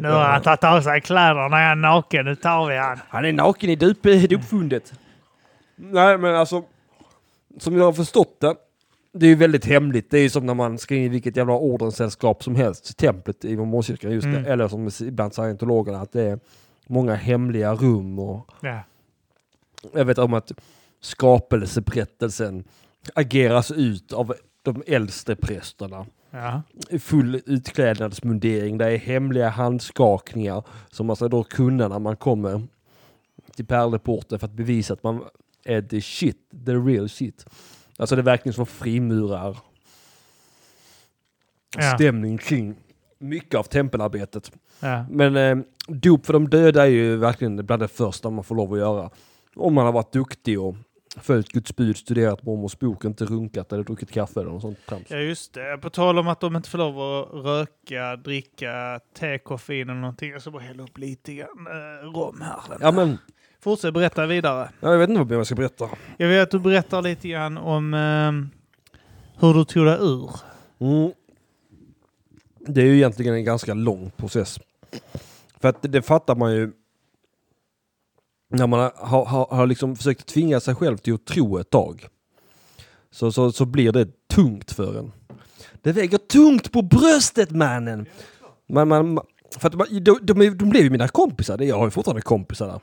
nu har han tagit av sig kläderna, är han naken. Nu tar vi han. Han är naken i dop, dopfundet. Nej, men alltså. Som jag har förstått det. Det är ju väldigt hemligt. Det är ju som när man ska in i vilket jävla ordenssällskap som helst. Templet i mormonkyrkan just Mm. det. Eller som ibland scientologerna. Att det är många hemliga rum och Ja. Jag vet om att skapelseberättelsen ageras ut av de äldste prästerna. Ja. Full utklädnadsmundering. Det är hemliga handskakningar som man ska då kunna när man kommer till pärleporten för att bevisa att man är the shit, the real shit. Alltså det är verkligen som frimurar Ja. stämning kring mycket av tempelarbetet. Ja. Men eh, dop för de döda är ju verkligen bland det första man får lov att göra. Om man har varit duktig och följt Guds bud, studerat mormors bok, inte runkat eller druckit kaffe eller något sånt trams. ja, just det. På tal om att de inte får lov att röka, dricka te, koffein eller någonting. Jag ska bara hälla upp lite grann eh, rom här. Ja men, Fortsätt berätta vidare. ja, jag vet inte vad jag ska berätta. Jag vill att du berättar lite grann om eh, hur du tog dig ur. Mm. Det är ju egentligen en ganska lång process. För att det fattar man ju när man har, har, har liksom försökt tvinga sig själv till att tro ett tag. Så, så, så blir det tungt för en. Det väger tungt på bröstet mannen! Man, man, för att man, de, de, de blev ju mina kompisar, jag har ju fortfarande kompisar där.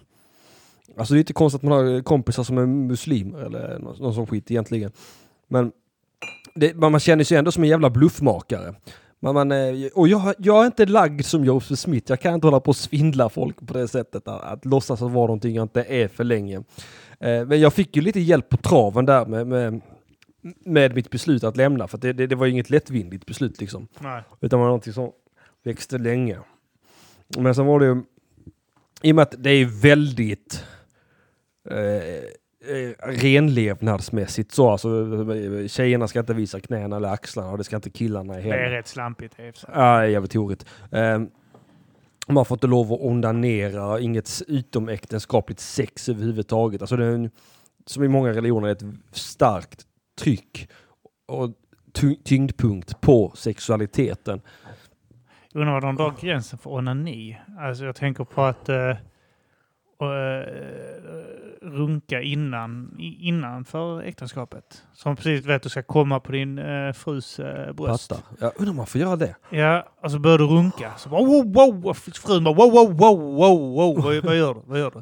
Alltså det är inte konstigt att man har kompisar som är muslimer eller någon, någon sån skit egentligen. Men det, man man känner sig ändå som en jävla bluffmakare. Man, man, eh, och jag, jag är inte lagd som Joseph Smith. Jag kan inte hålla på och svindla folk på det sättet. Att, att låtsas att vara någonting jag inte är för länge. Eh, men jag fick ju lite hjälp på traven där med, med, med mitt beslut att lämna. För det, det, det var ju inget lättvindigt beslut liksom. Nej. Utan det var någonting som växte länge. Men sen var det ju, i och med att det är väldigt eh, eh, renlevnadsmässigt så, alltså eh, tjejerna ska inte visa knäna eller axlarna och det ska inte killarna Det heller. är rätt slampigt i. Ja, det är jävligt horigt. Um, man får inte lov att onanera, inget utomäktenskapligt sex överhuvudtaget. Alltså det är en, som i många religioner ett starkt tryck och ty- tyngdpunkt på sexualiteten. Undrar var de drar gränsen för onani. Alltså jag tänker på att uh, runka innan, i- innan för äktenskapet. Som precis vet du ska komma på din uh, frus uh, bröst. Fattar. Jag undrar om man får göra det. Ja, och så börjar du runka. Så bara, wow, wow. Frun bara wow, wow, wow, wow, wow. Vad, vad gör du? Vad gör du?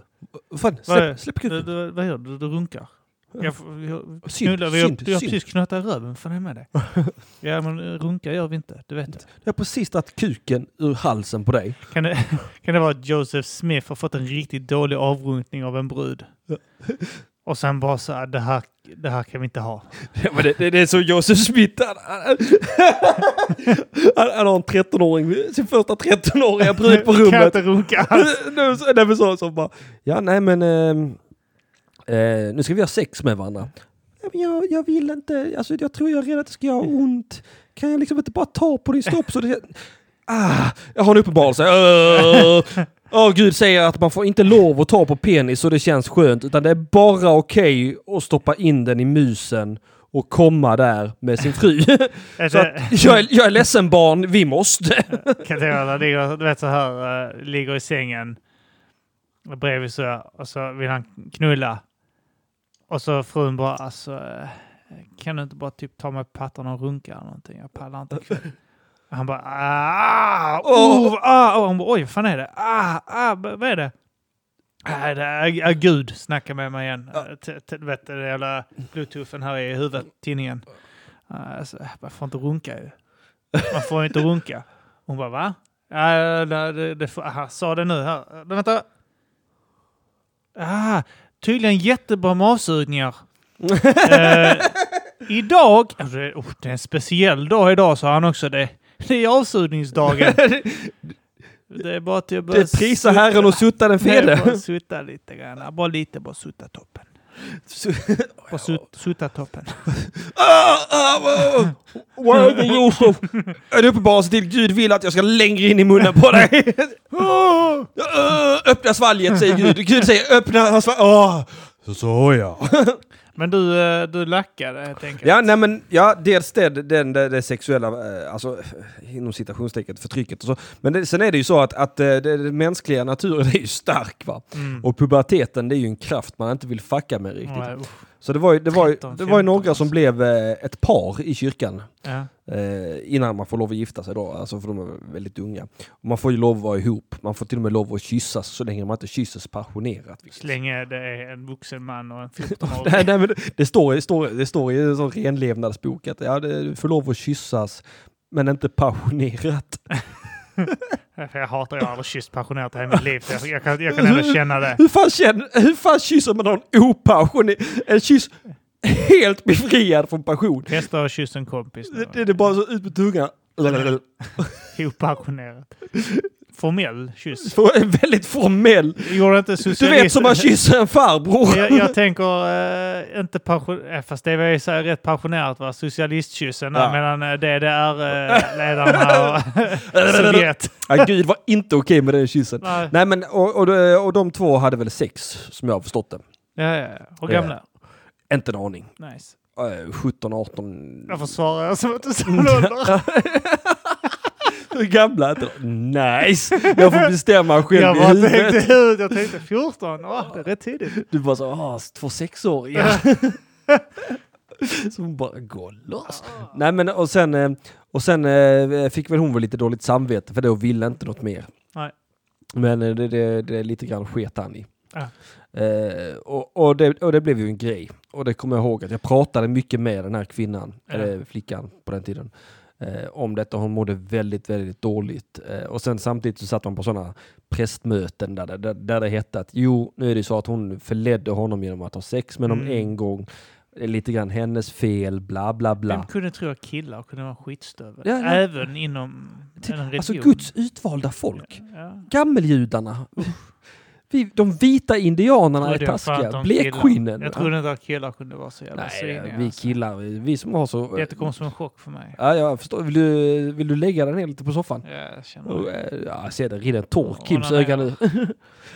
Fan, släpp, släpp kuken. vad gör du? Du runkar. Jag, jag, knullar, synd, har synd. precis knötat röven. Fan är med dig? [LAUGHS] ja, men eh, runka gör vi inte. Du vet det. Jag har precis tagit kuken ur halsen på dig. Kan det, [LAUGHS] kan det vara att Joseph Smith har fått en riktigt dålig avrunkning av en brud? [LAUGHS] Och sen bara så här, det här, det här kan vi inte ha. Ja, men det, det, det är så Joseph Smith. Han, han, han, han har en 13-åring, sin första 13-åriga brud på Kan rummet. inte runka alls. nej, men så, så bara, ja nej men ehm, eh, nu ska vi ha sex med varandra. Jag, jag vill inte, alltså jag tror jag redan att det ska göra ont. Kan jag liksom inte bara ta på din snopp så det... Ah, jag har en uppenbarelse. Åh [LAUGHS] Åh, Gud säger att man får inte lov att ta på penis så det känns skönt, utan det är bara okej att stoppa in den i musen och komma där med sin fru. [LAUGHS] Är så att, jag, är, jag är ledsen barn, vi måste. [LAUGHS] Kan det vara, ligger, du vet så här, eh, ligger i sängen bredvid så och så vill han knulla. Och så frun bara, alltså, eh, kan du inte bara typ ta mig på pattarna och runka eller någonting? Jag pallar inte ikväll. [LAUGHS] Han bara, ah, oh, ah, och hon bara, oj, vad fan är det? Ah, ah, vad är det? Ah, det är, ah, Gud snackar med mig igen. Ja. Du vet, det jävla bluetoothen här i huvudet, tinningen. Ah, Alltså, man får inte runka ju. Man får ju inte runka. Hon bara, va? Ja, det, det, det, aha, sa det nu här. Eh, Vänta. Ah, tydligen jättebra med avsugningar. [LAUGHS] eh, idag, alltså, det, oh, det är en speciell dag idag, sa han också. Det, det är avsugningsdagen. [LAUGHS] det är bara att börja Det prisar Herren och sutta den fede. bara sutta lite grann. Bara lite, bara sutta toppen. Bara [LAUGHS] sut, sutta toppen. [LAUGHS] Ah, ah. Vad är det Josef? Är det uppenbarelse till Gud vill att jag ska längre in i munnen på dig? [LAUGHS] Ah, öppna svalget säger Gud. Gud säger öppna hans svalg. Men du, eh, du lackade helt enkelt. Ja, nej men ja, dels det, den, det, det sexuella, eh, alltså eh, inom citationstecken förtrycket och så. Men det, sen är det ju så att, att eh, det, den mänskliga naturen [LAUGHS] är ju stark va. Mm. Och puberteten det är ju en kraft man inte vill fucka med riktigt. Nej. Så det var ju, det var ju, 13, det var ju 15 några som alltså. blev eh, ett par i kyrkan. Ja. Eh, innan man får lov att gifta sig då, alltså för de är väldigt unga. Man får ju lov att vara ihop, man får till och med lov att kyssas så länge man inte kysses passionerat. vilket- Så länge det är en vuxen man och en 14 [LAUGHS] Nej, åring nej, men det, det, står, det, står, det står i en sån renlevnadsbok att ja, du får lov att kyssas, men inte passionerat. [LAUGHS] Jag hatar, jag har aldrig kysst passionerat i hela mitt liv. så Jag, jag, kan, jag kan ändå känna det. Hur fan, känner, hur fan kysser man någon opassionerad? En kyss helt befriad från passion. Testa att kyssa en kompis. Det, det är bara så ut med tungan. Opassionerat. Formell kyss. [LAUGHS] För En väldigt formell. Gjorde inte Du vet som man kysser en farbror. [LAUGHS] jag, jag [LAUGHS] tänker eh, inte passion... eh, Fast det var ju så här rätt passionerat va? Socialistkyssen Ja. mellan uh, DDR-ledaren här och Sovjet. Ja, Gud var inte okej med den kyssen. Nej. Nej men och, och, de- och de två hade väl sex som jag har förstått det. Ja, ja, ja. Hur gamla? Inte en aning. Nice. Eh, 17, 18... Jag försvarar som att du sa ålder. Hur gamla är de? Nice! Jag får bestämma själv Jag i bara huvudet. tänkte, jag tänkte 14, Åh, det är rätt tidigt. Du bara så, ah, två sexåringar. Som [LAUGHS] bara går loss. Nej men och sen, eh, och sen eh, fick väl hon väl lite dåligt samvete för då ville inte något mer. Nej. Men eh, det, det, det är lite grann sket han i. Eh, och, och, det, och det blev ju en grej. Och det kommer jag ihåg att jag pratade mycket med den här kvinnan, eller flickan på den tiden. Eh, om detta. Hon mådde väldigt, väldigt dåligt. Eh, och sen samtidigt så satt man på sådana prästmöten där, det- där, där det hette att jo, nu är det så att hon förledde honom genom att ha sex med Mm. en gång. Lite grann hennes fel, bla bla bla. Vem kunde tro att killar kunde vara skitstövel? Ja, ja. Även inom en religion. Alltså Guds utvalda folk. Ja. Gammeljudarna. Vi, de vita indianerna är taskiga. Blekskinnen. Jag trodde inte att killar kunde vara så jävla Nej, sviniga. vi alltså. killar, vi som har så... Det kom som en chock för mig. Ja, jag förstår. Vill du, vill du lägga den ner lite på soffan? Ja, jag känner det. eh, Ja, jag ser det rinner en tår i Kims öga nu.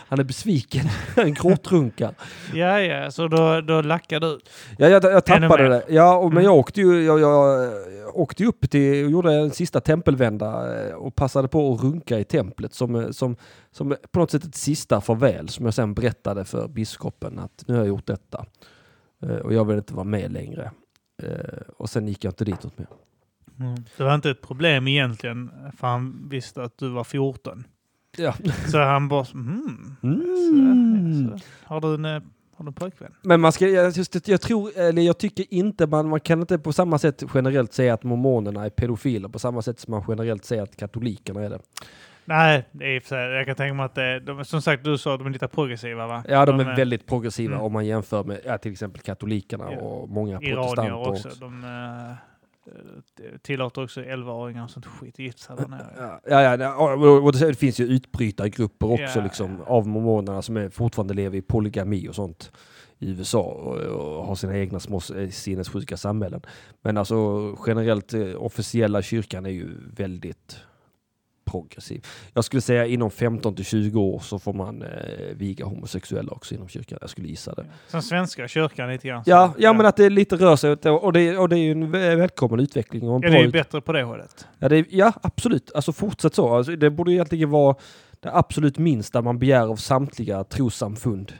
Han är besviken. [LAUGHS] Han gråtrunkar. Ja, ja, så då, då lackar du. Ja, jag, jag tappade det. Ja, och, men Mm. jag åkte ju jag, jag, åkte upp till och gjorde en sista tempelvända eh, och passade på att runka i templet som, eh, som, som på något sätt ett sista farväl som jag sen berättade för biskopen att nu har jag gjort detta. Eh, Och jag vill inte vara med längre. Och sen gick jag inte ditåt mer. Det var inte ett problem egentligen, för han visste att du var 14. Ja. Så han bara, hmm. Mm. Så, så. Har, du en, eh, har du en pojkvän? Men man ska, jag, just, jag tror, eller jag tycker inte man, man kan inte på samma sätt generellt säga att mormonerna är pedofiler på samma sätt som man generellt säger att katolikerna är det. Nej, det är i och för sig, jag kan tänka mig att det, de, som sagt, du sa att de är lite progressiva va? Ja, de är väldigt progressiva Mm. om man jämför med ja, till exempel katolikerna Ja. och många Iranier protestanter också. också. De eh, eh, tillåter också 11-åringar och sånt skit gifta där nere. Ja, ja, ja, och, och det finns ju utbrytargrupper också Ja, liksom, ja. av mormonerna som är, fortfarande lever i polygami och sånt i USA och, och har sina egna små eh, sinnessjuka samhällen. Men alltså generellt, eh, officiella kyrkan är ju väldigt progressiv. Jag skulle säga inom 15 till 20 år så får man eh, viga homosexuella också inom kyrkan. Jag skulle gissa det. Som svenska kyrkan lite grann. Ja, ja men att det lite rör sig åt det och det, och det är ju en vä- välkommen utveckling. Ja, det är ju bättre på det hållet. Ja, det, ja, absolut. Alltså fortsätt så. Alltså, det borde egentligen vara det absolut minsta man begär av samtliga trossamfund.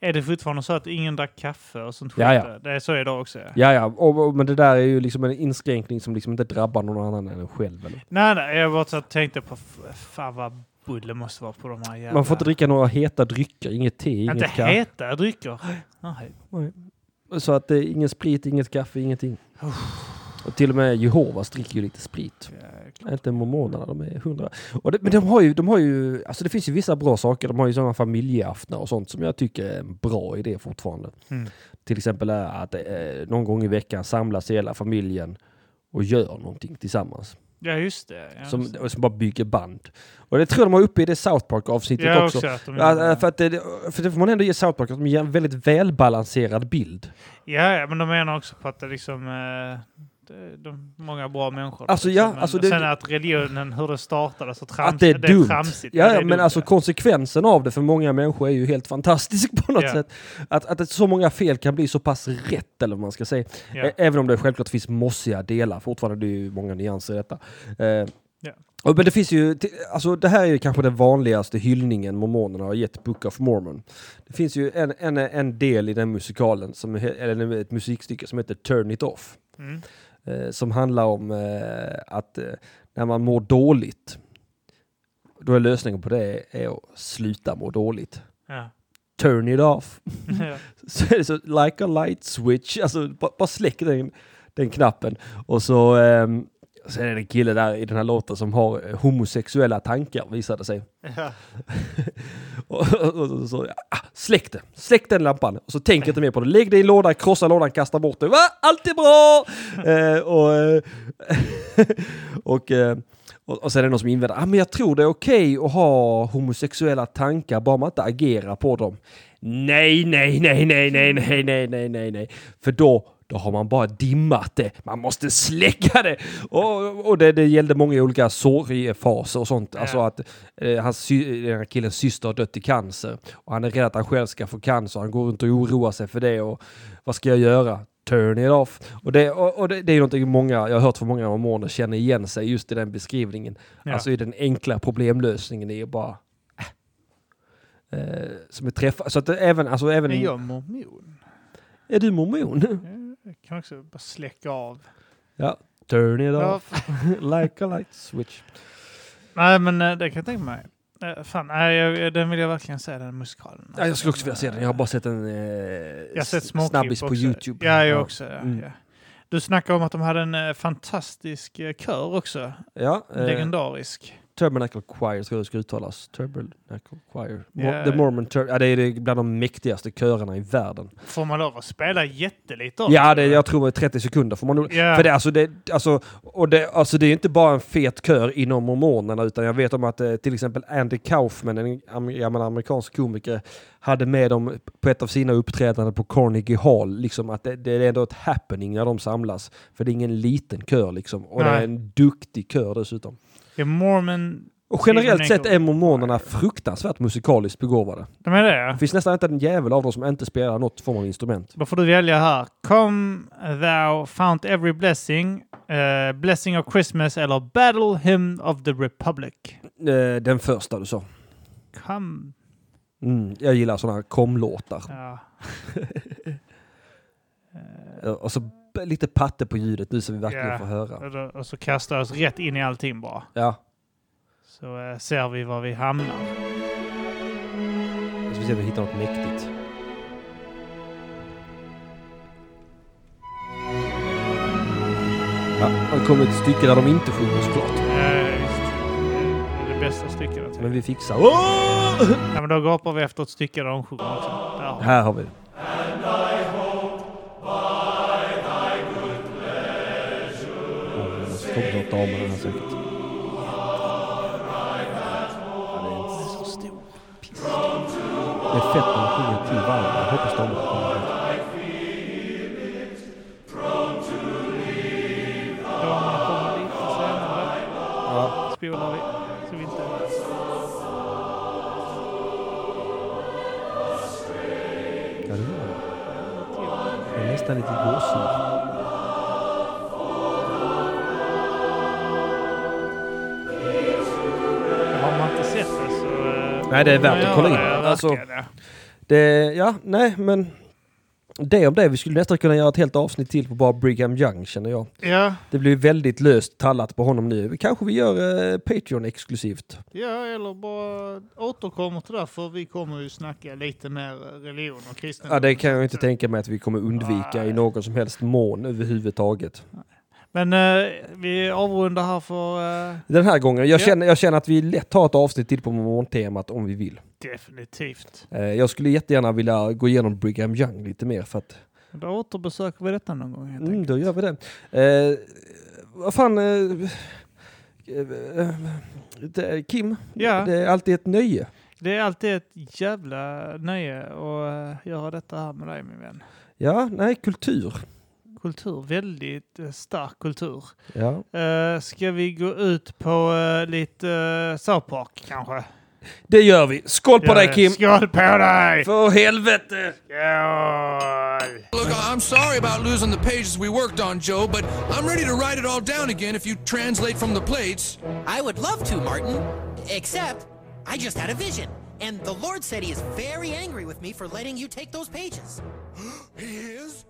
Är det fortfarande så att ingen drack kaffe och sånt? Ja, ja. Det är så idag också. Ja. Ja, ja, och, och, men det där är ju liksom en inskränkning som liksom inte drabbar någon annan än en själv. Eller? Nej, nej, jag bara tänkte på fan vad bulle måste vara på de här jävla... Man får inte dricka några heta drycker, inget te, inget Inte kaffe. heta drycker. Nej. Så att det är ingen sprit, inget kaffe, ingenting. Och till och med Jehovas dricker ju lite sprit. Jäklar. Inte mormonerna, de är hundra. Och det, men de har ju, de har ju, alltså det finns ju vissa bra saker. De har ju sådana familjeaftnar och sånt som jag tycker är en bra idé fortfarande. Mm. Till exempel att eh, någon gång i veckan samlas hela familjen och gör någonting tillsammans. Ja, just det. Ja, Som, just det. som bara bygger band. Och det tror jag de har uppe i det South Park-avsnittet Ja, också. också att de Ja, för, att det, för det får man ändå ge South Park, att de ger en väldigt välbalanserad bild. Ja, men de menar också på att det liksom... Eh, de, många bra människor. Alltså, liksom. ja, Men alltså det- sen att religionen, hur det startades och trams, att det är dumt. tramsigt. ja, det ja, är men dumt, alltså ja. konsekvensen av det för många människor är ju helt fantastisk [LAUGHS] på något Ja. sätt. Att, att det- så många fel kan bli så pass rätt, eller vad man ska säga. Även om det självklart finns mossiga delar, fortfarande det är ju många nyanser i detta. Eh, men det finns ju, alltså det här är ju kanske den vanligaste hyllningen mormonerna har gett Book of Mormon. Det finns ju en, en, en del i den musikalen, som, eller ett musikstycke som heter Turn It Off. Mm. Eh, som handlar om eh, att eh, när man mår dåligt, då är lösningen på det är att sluta må dåligt. Ja. Turn it off. Ja. [LAUGHS] [LAUGHS] så är det så, like a light switch, alltså bara, bara släck den, den knappen. Och så, ehm, så är det en kille där i den här låten som har eh, homosexuella tankar visade sig. Ja. [LAUGHS] Och, och, och, så, ah, släck det, släck den lampan. Och så tänk inte mer på det. Lägg det i en låda, krossa lådan, kasta bort det. Va? Allt är bra! [LAUGHS] eh, och, eh, [LAUGHS] och, eh, och, och sen är det någon som invänder, ah, men jag tror det är okej att ha homosexuella tankar bara man inte agerar på dem. Nej, nej, nej, nej, nej, nej, nej, nej, nej, nej. För då, då har man bara dimmat det. Man måste släcka det. Och, och det, det gällde många olika sorgfaser och sånt. Alltså att eh, hans, den här killens syster har dött i cancer. Och han är rädd att han själv ska få cancer. Han går runt och oroar sig för det. Och vad ska jag göra? Turn it off. Och det, och, och det, det är någonting många, jag har hört från många mormoner känner igen sig just i den beskrivningen. Ja. Alltså i den enkla problemlösningen är bara äh, som är träffad. Så att även, alltså även... Är jag mormon? Är du mormon? Jag kan också bara släcka av. ja. Turn it Ja, off. [LAUGHS] like a light switch. Nej, men eh, det kan jag tänka mig. Eh, Fan, nej, den vill jag verkligen se, den musikalen. Ja, jag skulle också vilja se den. Jag har bara sett en eh, Jag har sett snabbis på också. Youtube. Ja, jag också. Ja, Mm. ja. Du snackade om att de hade en eh, fantastisk kör också. Ja, Legendarisk. Tabernacle Choir tror jag det ska uttalas. Tabernacle Choir. Ja. The Mormon Tur- ja, det är det bland de mäktigaste körerna i världen. Får man lov att spela jättelite också? Ja, det, jag tror 30 sekunder får man nog. Ja. För det, alltså, det, alltså, och det, alltså, det är inte bara en fet kör inom mormonerna utan jag vet om att eh, till exempel Andy Kaufman, en am- gammal amerikansk komiker, hade med dem på ett av sina uppträdanden på Carnegie Hall. Liksom att det, det är ändå ett happening när de samlas. För det är ingen liten kör liksom. Och det är Nej. en duktig kör dessutom. Ja, Mormon... Och generellt sett är mormonerna fruktansvärt musikaliskt begåvade. De är det? Det finns nästan inte en jävel av dem som inte spelar något form av instrument. Då får du välja här. Come thou found every blessing, eh, blessing of Christmas eller battle hymn of the republic. Eh, Den första du sa. Come... Mm, jag gillar sådana här komlåtar. Ja. [LAUGHS] Och så b- lite patte på ljudet nu så vi verkligen Ja. får höra. Och, så kastar oss rätt in i allting bara. Ja, Så eh, ser vi var vi hamnar. jag ska se om vi hittar något mäktigt. Ja, det kommer ett stycke där de inte sjunger såklart. Eh, visst. Det bästa stycket. Men vi fixar. Åh! Ja, men då gapar vi efter ett stycke där de sjunger också. Där. Här har vi det. Måste komma av med den här säkert. Så stor. Det är fett när de sjunger till varandra. Jag hoppas de kommer senare. Ja. Spolar vi. Så vi inte... Ja, det gör det. Det är nästan lite gåshud. Nej, det är värt att kolla in. Alltså-. Det, ja, nej, men det om det. Vi skulle nästan kunna göra ett helt avsnitt till på bara Brigham Young känner jag. Ja, Det blir väldigt löst tallat på honom nu. Kanske vi gör eh, Patreon exklusivt. ja, eller bara återkommer till det för vi kommer ju snacka lite mer religion och kristendom. Ja, det kan jag inte tänka mig att vi kommer undvika i någon som helst mån överhuvudtaget. Men eh, vi avrundar här för eh, Den här gången, jag, Ja. känner, jag känner att vi lätt har ett avsnitt till på morgontemat om vi vill. definitivt. Eh, jag skulle jättegärna vilja gå igenom Brigham Young lite mer för att Då återbesöker vi detta någon gång helt Mm, då gör vi det. Eh, vad fan... Eh, eh, det, Kim, Ja. det är alltid ett nöje. Det är alltid ett jävla nöje att eh, göra detta här med dig min vän. Ja, nej, kultur. Kultur, väldigt eh, stark kultur. Ja. Uh, ska vi gå ut på eh, lite uh, South Park kanske? Det gör vi. Skål på Gör dig. Kim! Skål på dig! För helvete! Skål! Look, I'm sorry about losing the pages we worked on, Joe, but I'm ready to write it all down again if you translate from the plates. I would love to, Martin. Except, I just had a vision. And the Lord said he is very angry with me for letting you take those pages. [GASPS] He is?